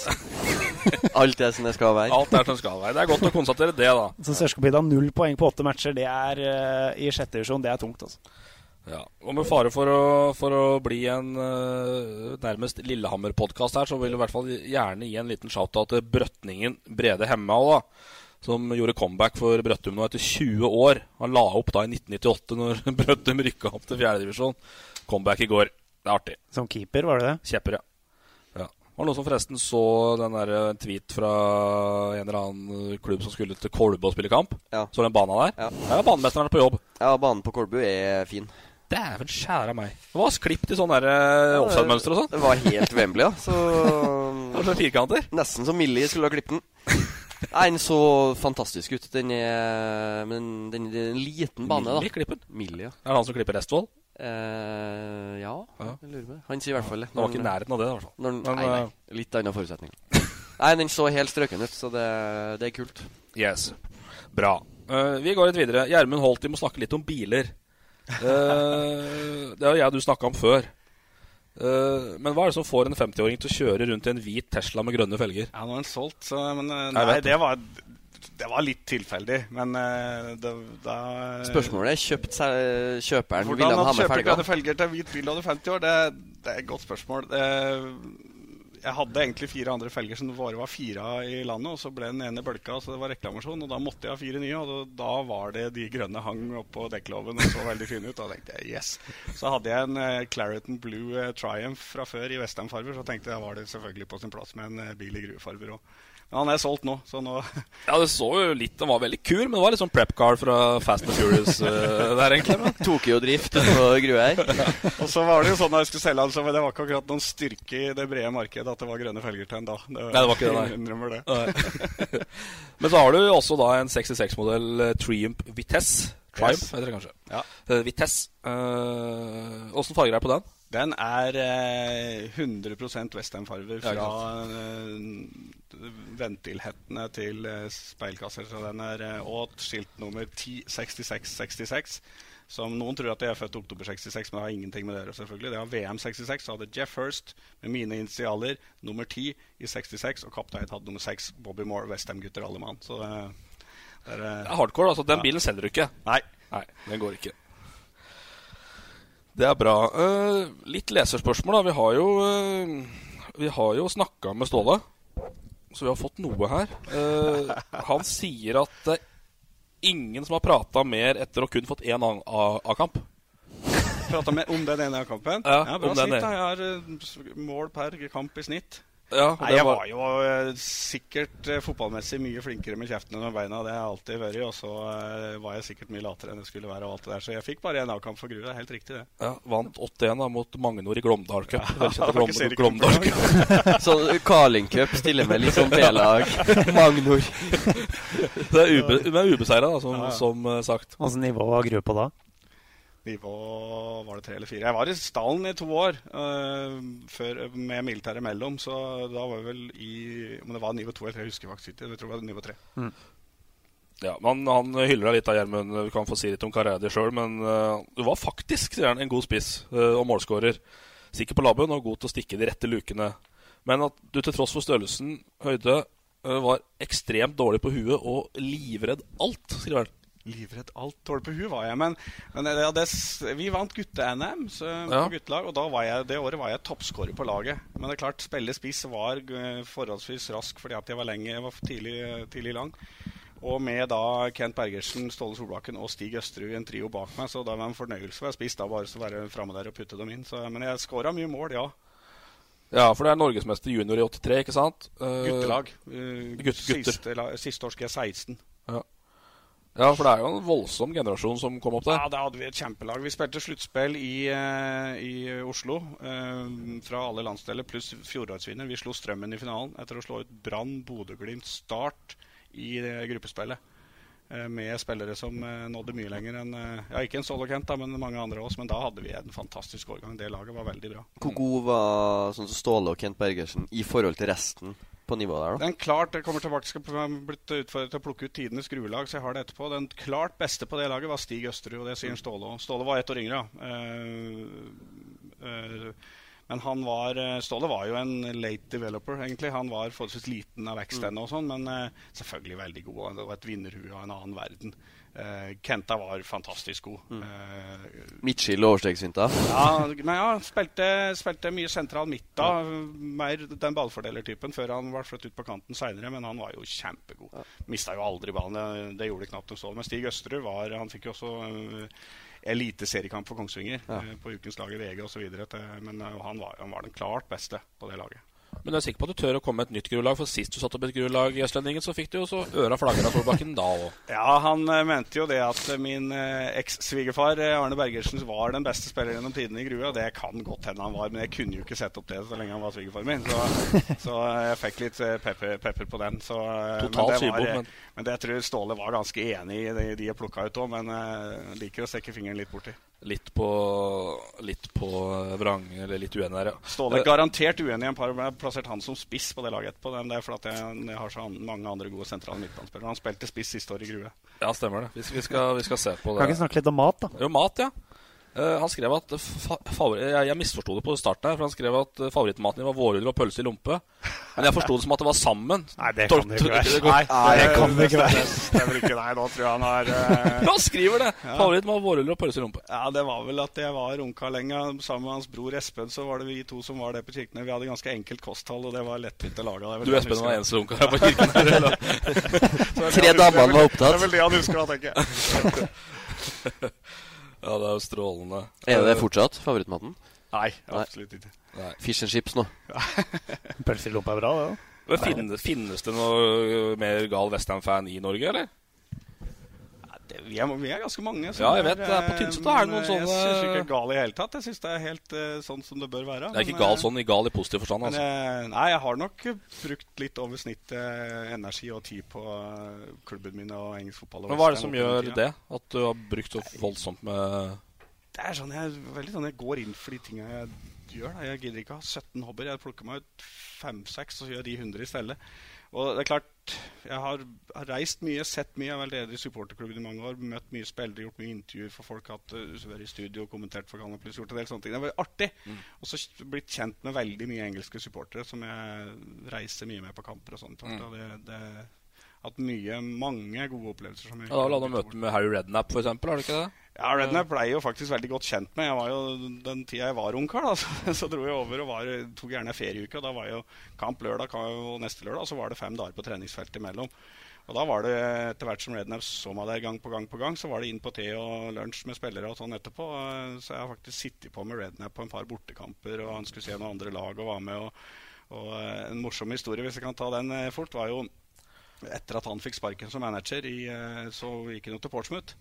Alt det som det skal være. Alt er som skal være. Det er godt å konstatere det, da. Så Sørskobygda null poeng på åtte matcher. Det er eh, i sjette divisjon. Det er tungt, altså. Ja, og med fare for å, for å bli en uh, nærmest Lillehammer-podkast her, så vil jeg i hvert fall gjerne gi en liten shout-out til Brøtningen Brede Hemma da. Som gjorde comeback for Brøttum nå etter 20 år. Han la opp da i 1998, når Brøttum rykka opp til fjerdedivisjon. Comeback i går. Det er artig. Som keeper, var det det? Kjepper, ja. ja. Det var noen som forresten så den der eh, tweet fra en eller annen klubb som skulle til Kolbu og spille kamp. Ja. Så den bana der. Ja. Der er banemesteren på jobb. Ja, banen på Kolbu er fin. Dæven skjære meg. Det var klippet i sånn der uh, offside-mønster og sånn. Det var helt Wembley, ja. Så Det var sånn firkanter. Nesten som Millie skulle ha klippet den. Nei, Den så fantastisk ut. Den er Men den, det er en liten bane, da. Millie klipper den. Millie, ja. Er det han som klipper Estvold? Eh, ja, jeg lurer på det. Han sier i hvert fall det. Det var ikke i nærheten av det, i hvert fall. Når, Men, nei, nei. eh, Litt andre forutsetninger. nei, den så helt strøken ut, så det, det er kult. Yes. Bra. Eh, vi går litt videre. Gjermund Holti må snakke litt om biler. Eh, det har jeg og du snakka om før. Eh, men hva er det som får en 50-åring til å kjøre rundt i en hvit Tesla med grønne felger? Ja, nå er den solgt, så Men eh, nei, det. det var, det var litt tilfeldig. Men eh, det, da Spørsmålet er kjøpt seg, kjøperen Hvordan han ha med felger? Hvordan kjøper grønne felger? felger til hvit bil når du er 50 år, det, det er et godt spørsmål. Det, jeg hadde egentlig fire andre felger som det bare var fire av i landet, og så ble den ene bølka, så det var reklamasjon, og da måtte jeg ha fire nye, og da, da var det de grønne hang oppå dekkloven og så veldig fine ut. Da tenkte jeg yes. Så hadde jeg en eh, Clariton Blue eh, Triumph fra før i westernfarger, så tenkte jeg var det selvfølgelig på sin plass med en eh, bil i gruefarger òg. Men han er solgt nå, så nå Ja, det så jo litt Den var veldig kul, men det var litt sånn prep car fra Fast and Furious uh, der, egentlig. Men. Tokyo-drift på Grue her. Og så var det jo sånn da jeg skulle selge den, så det var ikke akkurat noen styrke i det brede markedet at det var grønne felger til en da. Det, Nei, det var ikke det, nei. jeg Innrømmer det. Men så har du også da en 66-modell eh, Triumph Vitesse. Triumph, Yes. heter det kanskje. Ja. Eh, Vitesse. Åssen farger er det på den? Den er eh, 100 westernfarger Ja, fra eh, ventilhettene til eh, speilkasser. Så den er åt Skilt skiltnummer 106666. Som noen tror at jeg er født oktober 66, men det har ingenting med gjøre. selvfølgelig. Det har VM 66, så hadde Jeff Hurst med mine initialer nummer 10 i 66, og kaptein hadde nummer 6, Bobby Moore, Westham-gutter alle mann. Så det, det er eh, Det er hardcore, altså. Den Ja. bilen selger du ikke. Nei. Nei, den går ikke. Det er bra. Uh, litt leserspørsmål, da. Vi har jo, uh, vi har jo snakka med Ståle, så vi har fått noe her. Uh, han sier at er ingen som har prata mer etter å kun fått én A-kamp. Prata om den ene kampen? Ja, ja bra snitt. Jeg har eh, mål per kamp i snitt. Ja, Nei, jeg var- var jo uh, sikkert uh, fotballmessig mye flinkere med kjeften enn med beina. Det har jeg alltid vært. Og så uh, var jeg sikkert mye latere enn jeg skulle være. og alt det der Så jeg fikk bare en A-kamp for Grue. Det er helt riktig, det. Ja, Vant 8-1 da, mot Magnor i Glåmdal Cup. Ja, det Glåmdal Cup. Så Carling Cup stiller med litt sånn B-lag. Magnor. Det er ube, ubeseira, da, som, Ja, ja. som sagt. Hvilket nivå var Grue på da? Nivå var det tre eller fire. Jeg var i stallen i to år uh, før, med militæret imellom. Så da var jeg vel i Om det var nivå to eller tre, jeg husker faktisk ikke. Jeg tror det var nivå tre. Ja, men Han hyller deg litt, av Gjermund. Du kan få si litt om karrieren din sjøl. Men uh, du var faktisk sier han, en god spiss uh, og målskårer. Sikker på labben og god til å stikke de rette lukene. Men at du til tross for størrelsen, høyde, var ekstremt dårlig på huet og livredd alt, skriver han. Livredd alt. Dårlig på huet var jeg. Men, men det, det, vi vant gutte-NM så- Ja. på guttelag, og da var jeg, det året var jeg toppskårer på laget. Men det er klart, spille spiss var eh, forholdsvis rask fordi at jeg var lenge, jeg var tidlig, tidlig lang. Og med da Kent Bergersen, Ståle Solbakken og Stig Østerud i en trio bak meg, så det var en fornøyelse å være spiss da, bare så være framme der og putte dem inn. Så, men jeg skåra mye mål, ja. Ja, for det er norgesmester junior i 83, ikke sant? Uh, Guttelag. Uh, Gutt- gutter. Siste, la- siste år skal jeg 16. Ja. for det er jo en voldsom generasjon som kom opp der. Ja, da hadde vi et kjempelag. Vi spilte sluttspill i, eh, i Oslo eh, fra alle landsdeler, pluss fjorårsvinner. Vi slo Strømmen i finalen etter å slå ut Brann, Bodø-Glimt, Start i eh, gruppespillet. Eh, med spillere som eh, nådde mye lenger enn Ja, ikke en Solo Kent, da, men mange andre av oss. Men da hadde vi en fantastisk årgang. Det laget var veldig bra. Hvor god var sånn som Ståle og Kent Bergersen i forhold til resten på nivået der, da? Den klart, jeg kommer tilbake, skal blitt utfordret til å plukke ut tidenes gruelag, så jeg har det etterpå. Den klart beste på det laget var Stig Østerud, og det sier Ståle òg. Ståle var ett år yngre, ja. Eh, eh, men han var eh, Ståle var jo en late developer, egentlig. Han var forholdsvis liten av vekst ennå, og sånn, men selvfølgelig veldig god. og Det var et vinnerhue av en annen verden. Eh, Kenta var fantastisk god. Eh, Midtskill og overstegsfinter? ja, men ja, spilte, spilte mye sentral midt da. Mer den ballfordelertypen før han ble flyttet ut på kanten seinere, men han var jo kjempegod. Mista jo aldri ballen, det, det gjorde det knapt noe stål. Men Stig Østerud var Han fikk jo også uh, eliteseriekamp for Kongsvinger Ja. eh, på ukens lag i VG osv. Men eh, han, var, han var den klart beste på det laget. Men jeg er sikker på at du tør å komme med et nytt grunnlag, for sist du satte opp et grunnlag i Østlendingen, så fikk du jo så øra flagger av Solbakken da òg. Ja, han eh, mente jo det at min eh, eks-svigerfar eh, Arne Bergersen var den beste spilleren gjennom tidene i Grue. Og det kan godt hende han var, men jeg kunne jo ikke sett opp det så lenge han var svigerfar min. Så, så jeg fikk litt pepper, pepper på den. Så, Total men det var, men- men det jeg tror Ståle var ganske enig i, de, de jeg plukka ut òg. Men jeg liker å stikke fingeren litt borti. Litt på Litt på vrang, eller litt uenig der, ja. Ståle garantert uenig i en par. Jeg har plassert han som spiss på det laget etterpå. Det er fordi jeg, jeg har så mange andre gode sentrale midtbanespillere. Han spilte spiss siste år i Grue. Ja, stemmer det. Vi, vi, skal, vi skal se på det. Kan ikke snakke litt om mat, da? Jo, mat, ja. Eh, han skrev at fa Jeg, jeg misforsto det på starten her, for han skrev at eh, favorittmaten din var vårruller og pølse i lompe. Men jeg forsto det som at det var sammen. Nei, det kan det ikke være. Nei, det kan det ikke være. Det stemmer ikke. Nei, nå tror jeg han har eh, Han skriver det! Ja. Favoritten var vårruller og pølse i lompe. Ja, det var vel at jeg var ungkarlenga sammen med hans bror Espen. Så var det vi to som var det på kirkene. Vi hadde ganske enkelt kosthold, og det var lettvint å lage. Er Du, Espen, var eneste runka her på kirken er Tre damer damene var opptatt. Det er vel det han husker, da, tenker jeg. Ja, det er jo strålende. Er det fortsatt favorittmaten? Nei, absolutt ikke. Nei. Fish and chips nå. Pølse i lompa er bra, det. ja. òg. finnes, finnes det noe mer gal Westham-fan i Norge, eller? Det, vi, er, vi er ganske mange. Ja, jeg vet Er, På Tynset er det noen eh, sånne- Jeg syns ikke gal i hele tatt. Jeg syns det er helt uh, sånn som det bør være. Det er ikke men, gal eh, sånn i gal i positiv forstand, altså. Men, nei, jeg har nok brukt litt over snittet energi og tid på klubben min og engelsk fotball. og Men hva er det som gjør det? At du har brukt så voldsomt med Det er sånn jeg, veldig sånn jeg går inn for de tinga jeg gjør. Da. Jeg gidder ikke ha 17 hobbyer. Jeg plukker meg ut 5-6, og så gjør de 100 i stedet. Og det er klart, jeg har, har reist mye, sett mye. Jeg har vært leder i supporterklubben i mange år. Møtt mye spillere, gjort mye intervjuer for folk. Hatt, uh, i studio og kommentert for Canal Plus. Gjort en del sånne ting. Det var artig. Mm. Og så blitt kjent med veldig mye engelske supportere som jeg reiser mye med på kamper og sånt. Mm. Og det, det hatt mye, mange gode opplevelser. Som Ja, Da hadde du møte med Harry Rednap, for eksempel, har du ikke det? ja, Rednap ble jeg jo faktisk veldig godt kjent med. Jeg var jo, Den tida jeg var ungkar, da, så, så dro jeg over og var, tok gjerne ferieuke. og Da var jo kamp lørdag og neste lørdag, og så var det fem dager på treningsfeltet imellom. Og da var det etter hvert som Rednap så meg der gang på gang på gang, så var det inn på te og lunsj med spillere og sånn etterpå. Så jeg har faktisk sittet på med Rednap på en par bortekamper, og han skulle se noen andre lag og var med. Og, og eh, en morsom historie, hvis jeg kan ta den eh, fort, var jo etter at han fikk sparken som manager, i, eh, så gikk han til Portsmouth.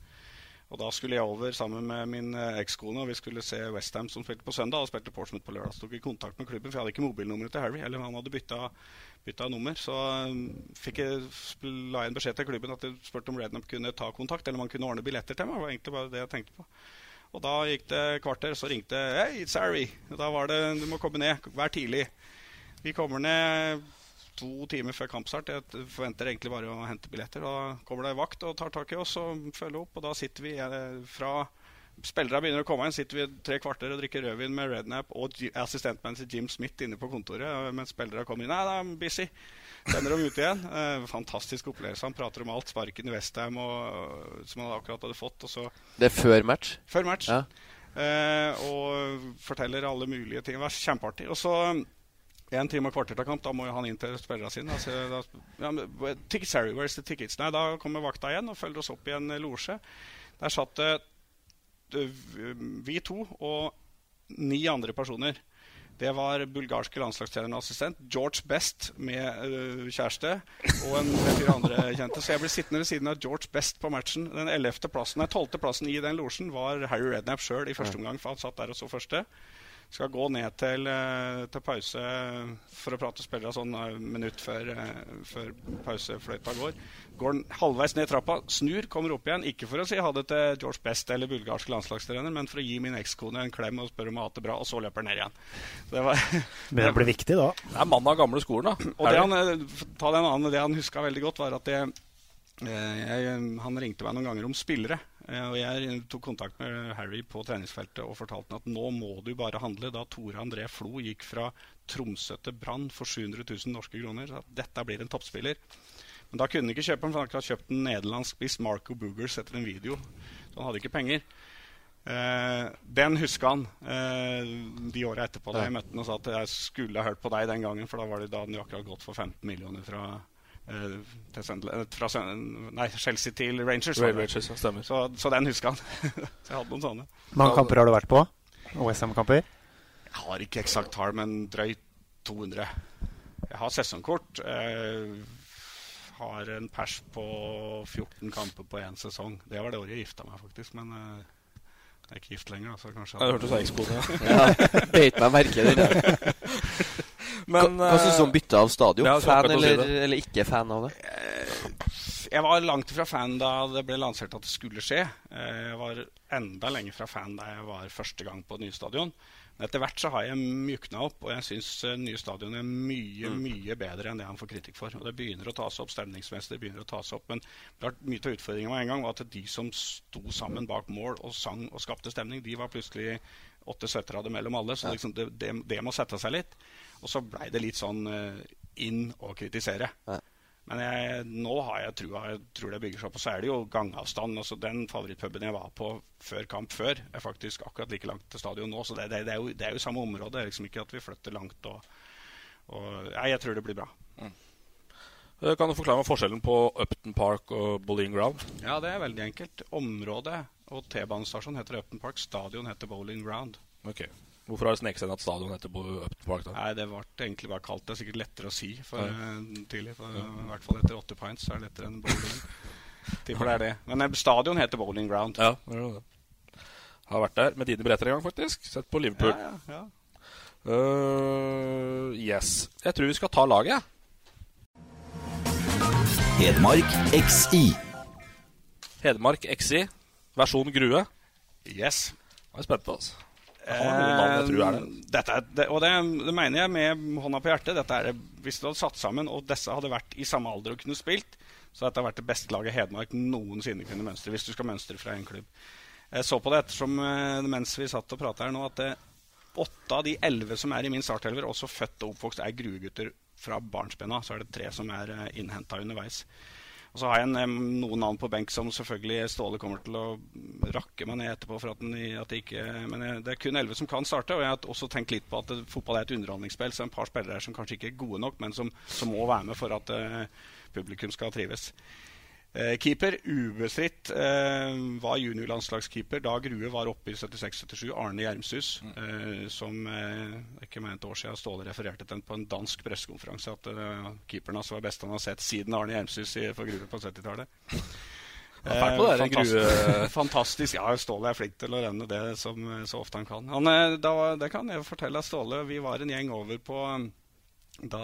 Og da skulle jeg over sammen med min eh, ekskone, og vi skulle se Westham som spilte på søndag, og spilte Portsmouth på lørdag. Så tok vi kontakt med klubben, for jeg hadde ikke mobilnummeret til Harry. Eller han hadde bytta, bytta nummer. Så um, fikk jeg la jeg en beskjed til klubben at jeg spurte om Rednup kunne ta kontakt, eller om han kunne ordne billetter til meg. Det var egentlig bare det jeg tenkte på. Og da gikk det kvarter, så ringte Hei, it's Harry. Da var det Du må komme ned. Vær tidlig. Vi kommer ned to timer før kampstart. Jeg forventer egentlig bare å hente billetter. Da kommer det vakt og tar tak i oss og følger opp. Og da sitter vi eh, fra Spillere begynner å komme inn, sitter vi tre kvarter og drikker rødvin med Rednap og assistentmanager Jim Smith inne på kontoret. eh, Mens spillere kommer inn. Nei, da er I'm busy. Sender dem ut igjen. Eh, fantastisk opplevelse. Han prater om alt. Sparken i Westham som han akkurat hadde fått. Og så Det er før match? før match. Ja. Eh, og forteller alle mulige ting. Det var kjempeartig. Og så en time og kvarter til kamp, da må jo han inn til spillerne sine. Altså, da, ja, men, tickets, Harry, where's the tickets? Nei, da kommer vakta igjen og følger oss opp i en eh, losje. Der satt det eh, vi to og ni andre personer. Det var bulgarske landslagstrener og assistent. George Best med uh, kjæreste. Og en tre-fire andre kjente. Så jeg ble sittende ved siden av George Best på matchen. Den 11. plassen, nei, 12. plassen i den losjen var Harry Redknapp sjøl i første omgang. For han satt der og så første. Skal gå ned til, eh, til pause for å prate spillere sånn eh, minutt før, eh, før pausefløyta går. Går han halvveis ned trappa, snur, kommer opp igjen. Ikke for å si ha det til George Best eller bulgarsk landslagstrener, men for å gi min ekskone en klem og spørre om hun har hatt det bra, og så løper han ned igjen. Så Det var Begynner å bli viktig da. Det er mannen av gamle skolen, da. og det han, ta den annen, det han huska veldig godt, var at det, eh, jeg, han ringte meg noen ganger om spillere. Eh, Og jeg tok kontakt med Harry på treningsfeltet og fortalte han at nå må du bare handle. Da Tore André Flo gikk fra Tromsø til Brann for 700 000 norske kroner. At dette blir en toppspiller. Men da kunne han ikke kjøpe den, for han hadde kjøpt en nederlandsk spiss, Marco Boogers, etter en video. Så han hadde ikke penger. Uh, den huska han uh, de åra etterpå da jeg møtte han og sa at jeg skulle ha hørt på deg den gangen, for da var det da jo akkurat gått for 15 millioner fra, fra Sun- nei, Chelsea til Rangers. Rangers, ja, stemmer. Så, så den husker han. så jeg hadde noen sånne. Mange kamper har du vært på? OSM-kamper? Jeg har ikke eksakt tall, men drøyt 200. Jeg har sesongkort. Jeg har en pers på 14 kamper på én sesong. Det var det året jeg gifta meg, faktisk. Men eh, jeg er ikke gift lenger, så kanskje Jeg hørte du sa ekskone, Ja, beit meg merke i det. Men, hva hva syns du om byttet bytte av stadion? ja, fan eller, si eller, ikke fan av det? Jeg var langt ifra fan da det ble lansert at det skulle skje. Eh, Jeg var enda lenger fra fan da jeg var første gang på det nye stadion. Men etter hvert så har jeg mjukna opp, og jeg syns nye stadion er mye mye bedre enn det han får kritikk for. Og Det begynner å tas opp stemningsmessig, det begynner å tas opp, men klart, mye av utfordringen var en gang var at de som sto sammen bak mål og sang og skapte stemning, de var plutselig åtte søttere mellom alle. Så liksom det, det, det må sette seg litt. Og så blei det litt sånn eh, inn å kritisere. Men jeg, nå har jeg trua. Jeg tror det bygger seg opp. Og så er det jo gangavstand. Altså den favorittpuben jeg var på før kamp før, er faktisk akkurat like langt til stadion nå. Så det, det, det, er, jo, det er jo samme område. Det er liksom ikke at vi flytter langt. Og, og Nei, jeg tror det blir bra. Mm. Kan du forklare meg forskjellen på Upton Park og Bowling Ground? Ja, det er veldig enkelt. Området og T-banestasjonen heter Upton Park. Stadion heter Bowling Ground. Ok. Hvorfor har det sneket seg inn at stadion heter Upton Park? da? Nei, det ble egentlig bare kalt det. er Sikkert lettere å si for, Ja. eh, tidlig. For, I hvert fall etter åtte pints så er det lettere enn bowling. Tipper det er det. Men eh, stadion heter Bowling Ground. Ja, det er det. Har vært der med dine billetter en gang, faktisk. Sett på Liverpool. Ja, ja, ja. Uh, yes. Jeg tror vi skal ta laget, jeg. Hedmark XI. Hedmark XI, versjon Grue. Yes. Jeg er spent på, altså. Har navn er det. Eh, Dette er, det, og det, det mener jeg med hånda på hjertet. Er hvis du hadde satt sammen, og disse hadde vært i samme alder og kunne spilt, så dette vært det beste laget Hedmark noensinne kunne mønstre. Hvis du skal mønstre fra en klubb. Jeg så på det ettersom eh, mens vi satt og prata her nå, at åtte av de elleve som er i min startelver, også født og oppvokst, er gruegutter fra barnsben av. Så er det tre som er uh, innhenta underveis. Og så har jeg en, noen navn på benk som selvfølgelig Ståle kommer til å rakke meg ned etterpå. for at, den, at det ikke, Men jeg, det er kun elleve som kan starte. Og jeg har også tenkt litt på at det, fotball er et underholdningsspill, så er en par spillere her som kanskje ikke er gode nok, men som, som må være med for at uh, publikum skal trives. Eh, keeper, ubestridt, eh, var juniorlandslagskeeper da Grue var oppe i 76-77. Arne Gjermshus, eh, som eh, ikke enn et år siden Ståle refererte til på en dansk pressekonferanse. At keeperen hans var best han har sett siden Arne Gjermshus for Grue på 70-tallet. Ja, fælt det der, fantastisk, fantastisk. Ja, Ståle er flink til å renne det som, så ofte han kan. Han, da, det kan jeg fortelle at Ståle Vi var en gjeng over på da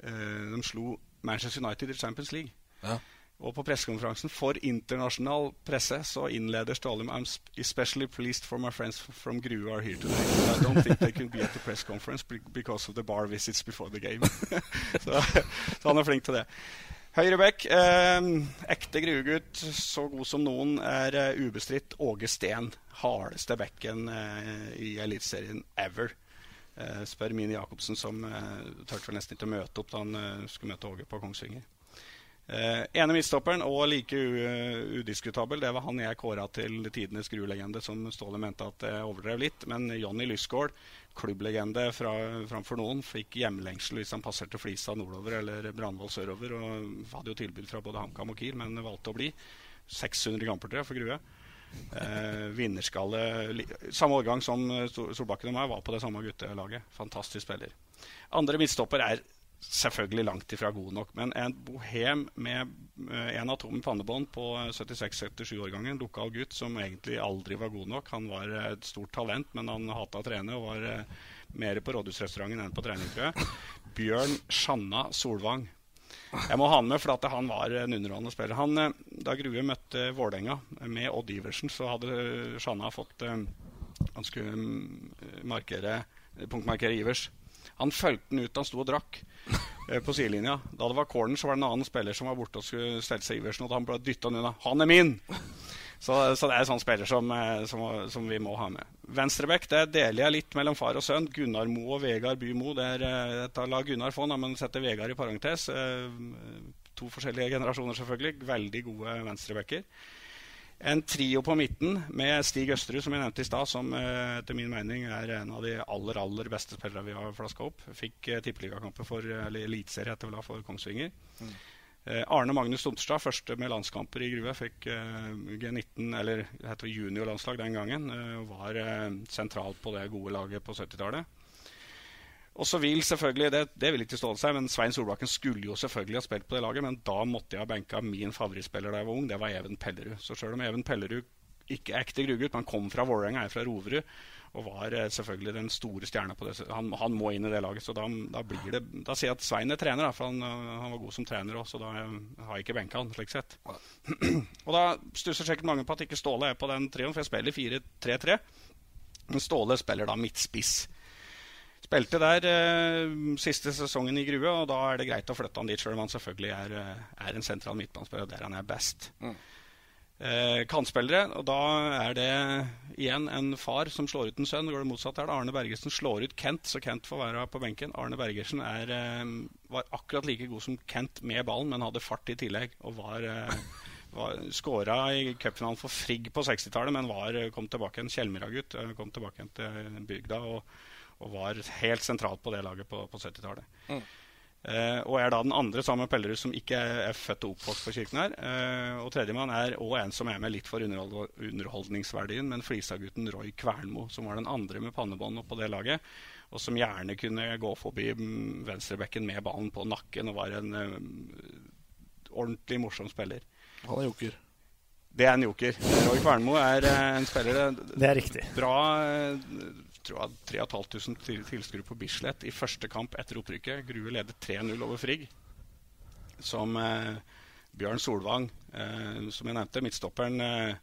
eh, de slo Manchester United i Champions League. Ja. Og på pressekonferansen for internasjonal presse så innleder Ståle I'm especially pleased for my friends from Grue are here today. I don't think they can be at the press conference because of the bar visits before the game. så, så han er flink til det. Høyre bekk. Eh, ekte Grue-gutt, så god som noen, er eh, ubestridt Åge Steen. Hardeste bekken eh, i Eliteserien ever. Eh, spør Mini Jacobsen, som eh, turte vel nesten ikke å møte opp da han eh, skulle møte Åge på Kongsvinger. Eh, ene midtstopperen, og like u udiskutabel, det var han jeg kåra til tidenes Grue-legende, som Ståle mente at jeg overdrev litt. Men Jonny Lysgård, klubblegende fra, framfor noen, fikk hjemlengsel hvis han passerte Flisa nordover eller Brandvoll sørover. Og hadde jo tilbud fra både HamKam og Kiel, men valgte å bli. 600 kamper tror for Grue. Eh, vinnerskalle Samme årgang som eh, Solbakken og meg var på det samme guttelaget. Fantastisk spiller. Andre midtstopper er selvfølgelig langt ifra god nok, men en bohem med eh, en atom pannebånd på 76-77-årgangen, lokal gutt som egentlig aldri var god nok. Han var eh, et stort talent, men han hata å trene og var eh, mer på rådhusrestauranten enn på trening. Bjørn Sjanna Solvang. Jeg må ha med, for han var en underholdende spiller. Han, eh, da Grue møtte Vålerenga med Odd Iversen, så hadde eh, Sjanna fått eh, Han skulle mm, markere, punktmarkere Ivers. Han fulgte den ut han sto og drakk eh, på sidelinja. Da det var corner, så var det en annen spiller som var borte og skulle stelle seg Iversen, og da han ble dytta unna. 'Han er min!' Så, så det er en sånn spiller som, eh, som, som vi må ha med. Venstrebekk det deler jeg litt mellom far og sønn. Gunnar Mo og Vegard By Mo. Det er, eh, la Gunnar få, men setter Vegard i parentes. Eh, To forskjellige generasjoner, selvfølgelig. Veldig gode venstrebacker. En trio på midten med Stig Østerud, som jeg nevnte i stad, som eh, etter min mening er en av de aller aller beste spillere vi har flaska opp. Fikk eh, tippeligakamper for eller eliteserie det vel for Kongsvinger. Eh, Arne Magnus Stomstad, første med landskamper i Grue, fikk eh, G19, eller det heter juniorlandslag den gangen, eh, var sentralt sentral på det gode laget på 70-tallet. Og så vil selvfølgelig, det, det vil ikke Ståle seg, men Svein Solbakken skulle jo selvfølgelig ha spilt på det laget, men da måtte jeg ha benka min favorittspiller da jeg var ung, det var Even Pellerud. Så selv om Even Pellerud ikke er ekte Grugutt, men kom fra Vålerenga, er fra Roverud, og var eh, selvfølgelig den store stjerna på det. Han, han må inn i det laget, så da, da blir det Da sier jeg at Svein er trener, da, for han, eh, han var god som trener òg, så da eh, har jeg ikke benka han, slik sett. og da stusser sikkert mange på at ikke Ståle er på den trioen, for jeg spiller 4-3-3. Men Ståle spiller da midtspiss. Spilte der eh, siste sesongen i Grue, og da er det greit å flytte han dit, sjøl om han selvfølgelig er, eh, er en sentral midtbanespiller der han er best. Eh, kantspillere, og da er det igjen en far som slår ut en sønn. Går det motsatt her da. Arne Bergersen slår ut Kent, så Kent får være på benken. Arne Bergersen er, eh, var akkurat like god som Kent med ballen, men hadde fart i tillegg. Og var, eh, var skåra i cupfinalen for Frigg på 60-tallet, men var, kom tilbake en Kjellmyra-gutt. eh, Kom tilbake til bygda og, og var helt sentralt på det laget på, på 70-tallet. Eh, og er da den andre sammen med Pellerud som ikke er, er født og oppvokst på Kirken her. Eh, og tredjemann er òg en som er med litt for underhold underholdningsverdien, men Flisa-gutten Roy Kvernmo, som var den andre med pannebånd på det laget. Og som gjerne kunne gå forbi mm, venstrebekken med ballen på nakken og var en uh, ordentlig morsom spiller. Han er joker. Det er en joker. Roy Kvernmo er en spiller Det er riktig. Bra tror jeg 3500 tilskuere på Bislett i første kamp etter opprykket. Grue ledet 3-0 over Frigg. Som eh, Bjørn Solvang, eh, som jeg nevnte, midtstopperen, eh,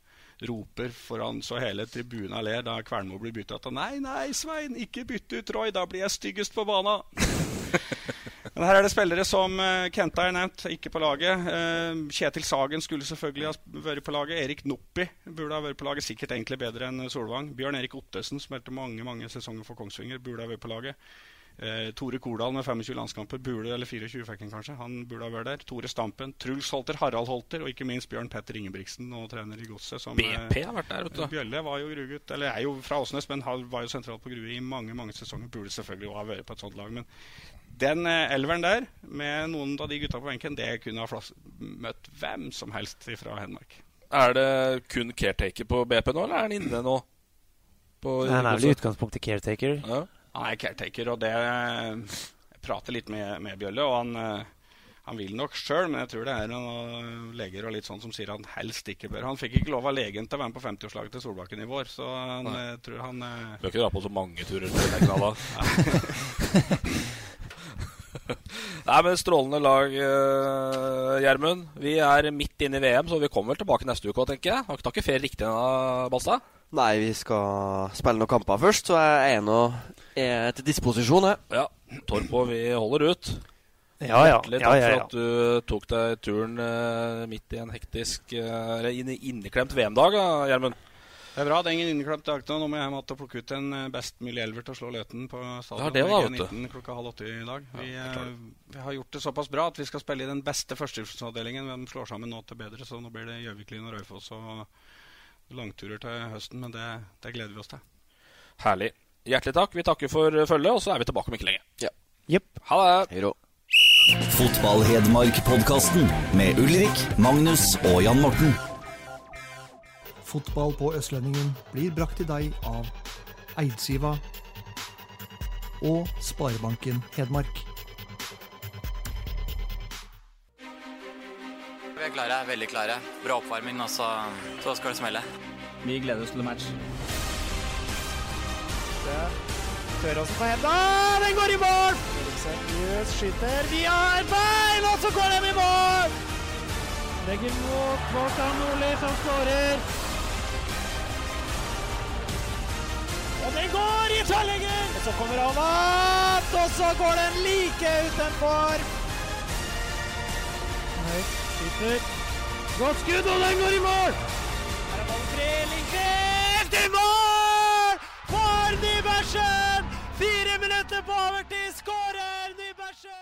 roper foran så hele tribunen ler da Kvernmo blir bytta ut. Nei, nei, Svein, ikke bytte ut Roy, da blir jeg styggest på bana. Men her er det spillere som uh, Kenta er nevnt, ikke på laget. Eh, Kjetil Sagen skulle selvfølgelig ha vært på laget. Erik Noppi burde ha vært på laget, sikkert egentlig bedre enn Solvang. Bjørn Erik Ottesen spilte mange mange sesonger for Kongsvinger, burde ha vært på laget. Eh, Tore Kordal med 25 landskamper, burde, eller 24 fikk han kanskje. Han burde ha vært der. Tore Stampen, Truls Holter, Harald Holter og ikke minst Bjørn Petter Ingebrigtsen, nå trener i Godset. eh, BP har vært der, vet du. Bjølle var jo Grugutt, eller er jo fra Åsnes, men var jo sentralt på Grue i mange mange sesonger. Burde selvfølgelig ha vært på et sånt lag. Men den eh, elveren der, med noen av de gutta på benken, det kunne ha møtt hvem som helst fra Hedmark. Er det kun caretaker på BP nå, eller er han inne nå? På Han er vel i utgangspunktet caretaker. Ja. Han er caretaker, og det Jeg prater litt med, med Bjølle, og han, eh, han vil nok sjøl, men jeg tror det er noen leger og litt sånn som sier han helst ikke bør. Han fikk ikke lov av legen til å være med på 50-årslaget til Solbakken i vår, så han Nei. eh, tror han Du Bør ikke dra på så mange turer til. Nei, men Strålende lag, uh, Gjermund. Vi er midt inne i VM, så vi kommer vel tilbake neste uke òg, tenker jeg. Har ikke- tatt ferie riktig ennå, Balstad? Nei, vi skal spille noen kamper først, så jeg er nå til disposisjon, jeg. Ja. Torpo, vi holder ut. Ja, ja. Hjertelig Ja, takk ja, ja. for at du tok deg turen uh, midt i en hektisk uh, inneklemt VM-dag, da, Gjermund. Det er bra. Det er ingen inneklemt dag nå. Nå må jeg hjem og plukke ut en eh, best mulig elver til å slå Løten på stadion. Ja, det var, vet du. G19 klokka halv åtte i dag. Vi, Ja, eh, vi har gjort det såpass bra at vi skal spille i den beste førstedivisjonsavdelingen. De slår sammen nå til bedre, så nå blir det Gjøviklyn og Raufoss og langturer til høsten. Men det, det gleder vi oss til. Herlig. Hjertelig takk. Vi takker for følget, og så er vi tilbake om ikke lenge. Ja. Yep. Ha det. Hei då. Fotball-Hedmark-podkasten med Ulrik, Magnus og Jan Morten. Fotball på Østlendingen blir brakt til deg av Eidsiva og Sparebanken Hedmark. Vi er klare, veldig klare. Bra oppvarming, og så, så skal det smelle. Vi gleder oss til match. Tøråsen på henda, den går i mål! Eriksen skyter via et bein, og så går den i mål! Legger mot Kvartan Nordli, som skårer. Og den går i tverrlegger! Og så kommer han opp, og så går den like utenfor. Høyt, skyter. Godt skudd, og den går i mål! Her er ballen fri, Lindqvist i mål! For Nybergsen! Fire minutter på overtid, skårer Nybergsen!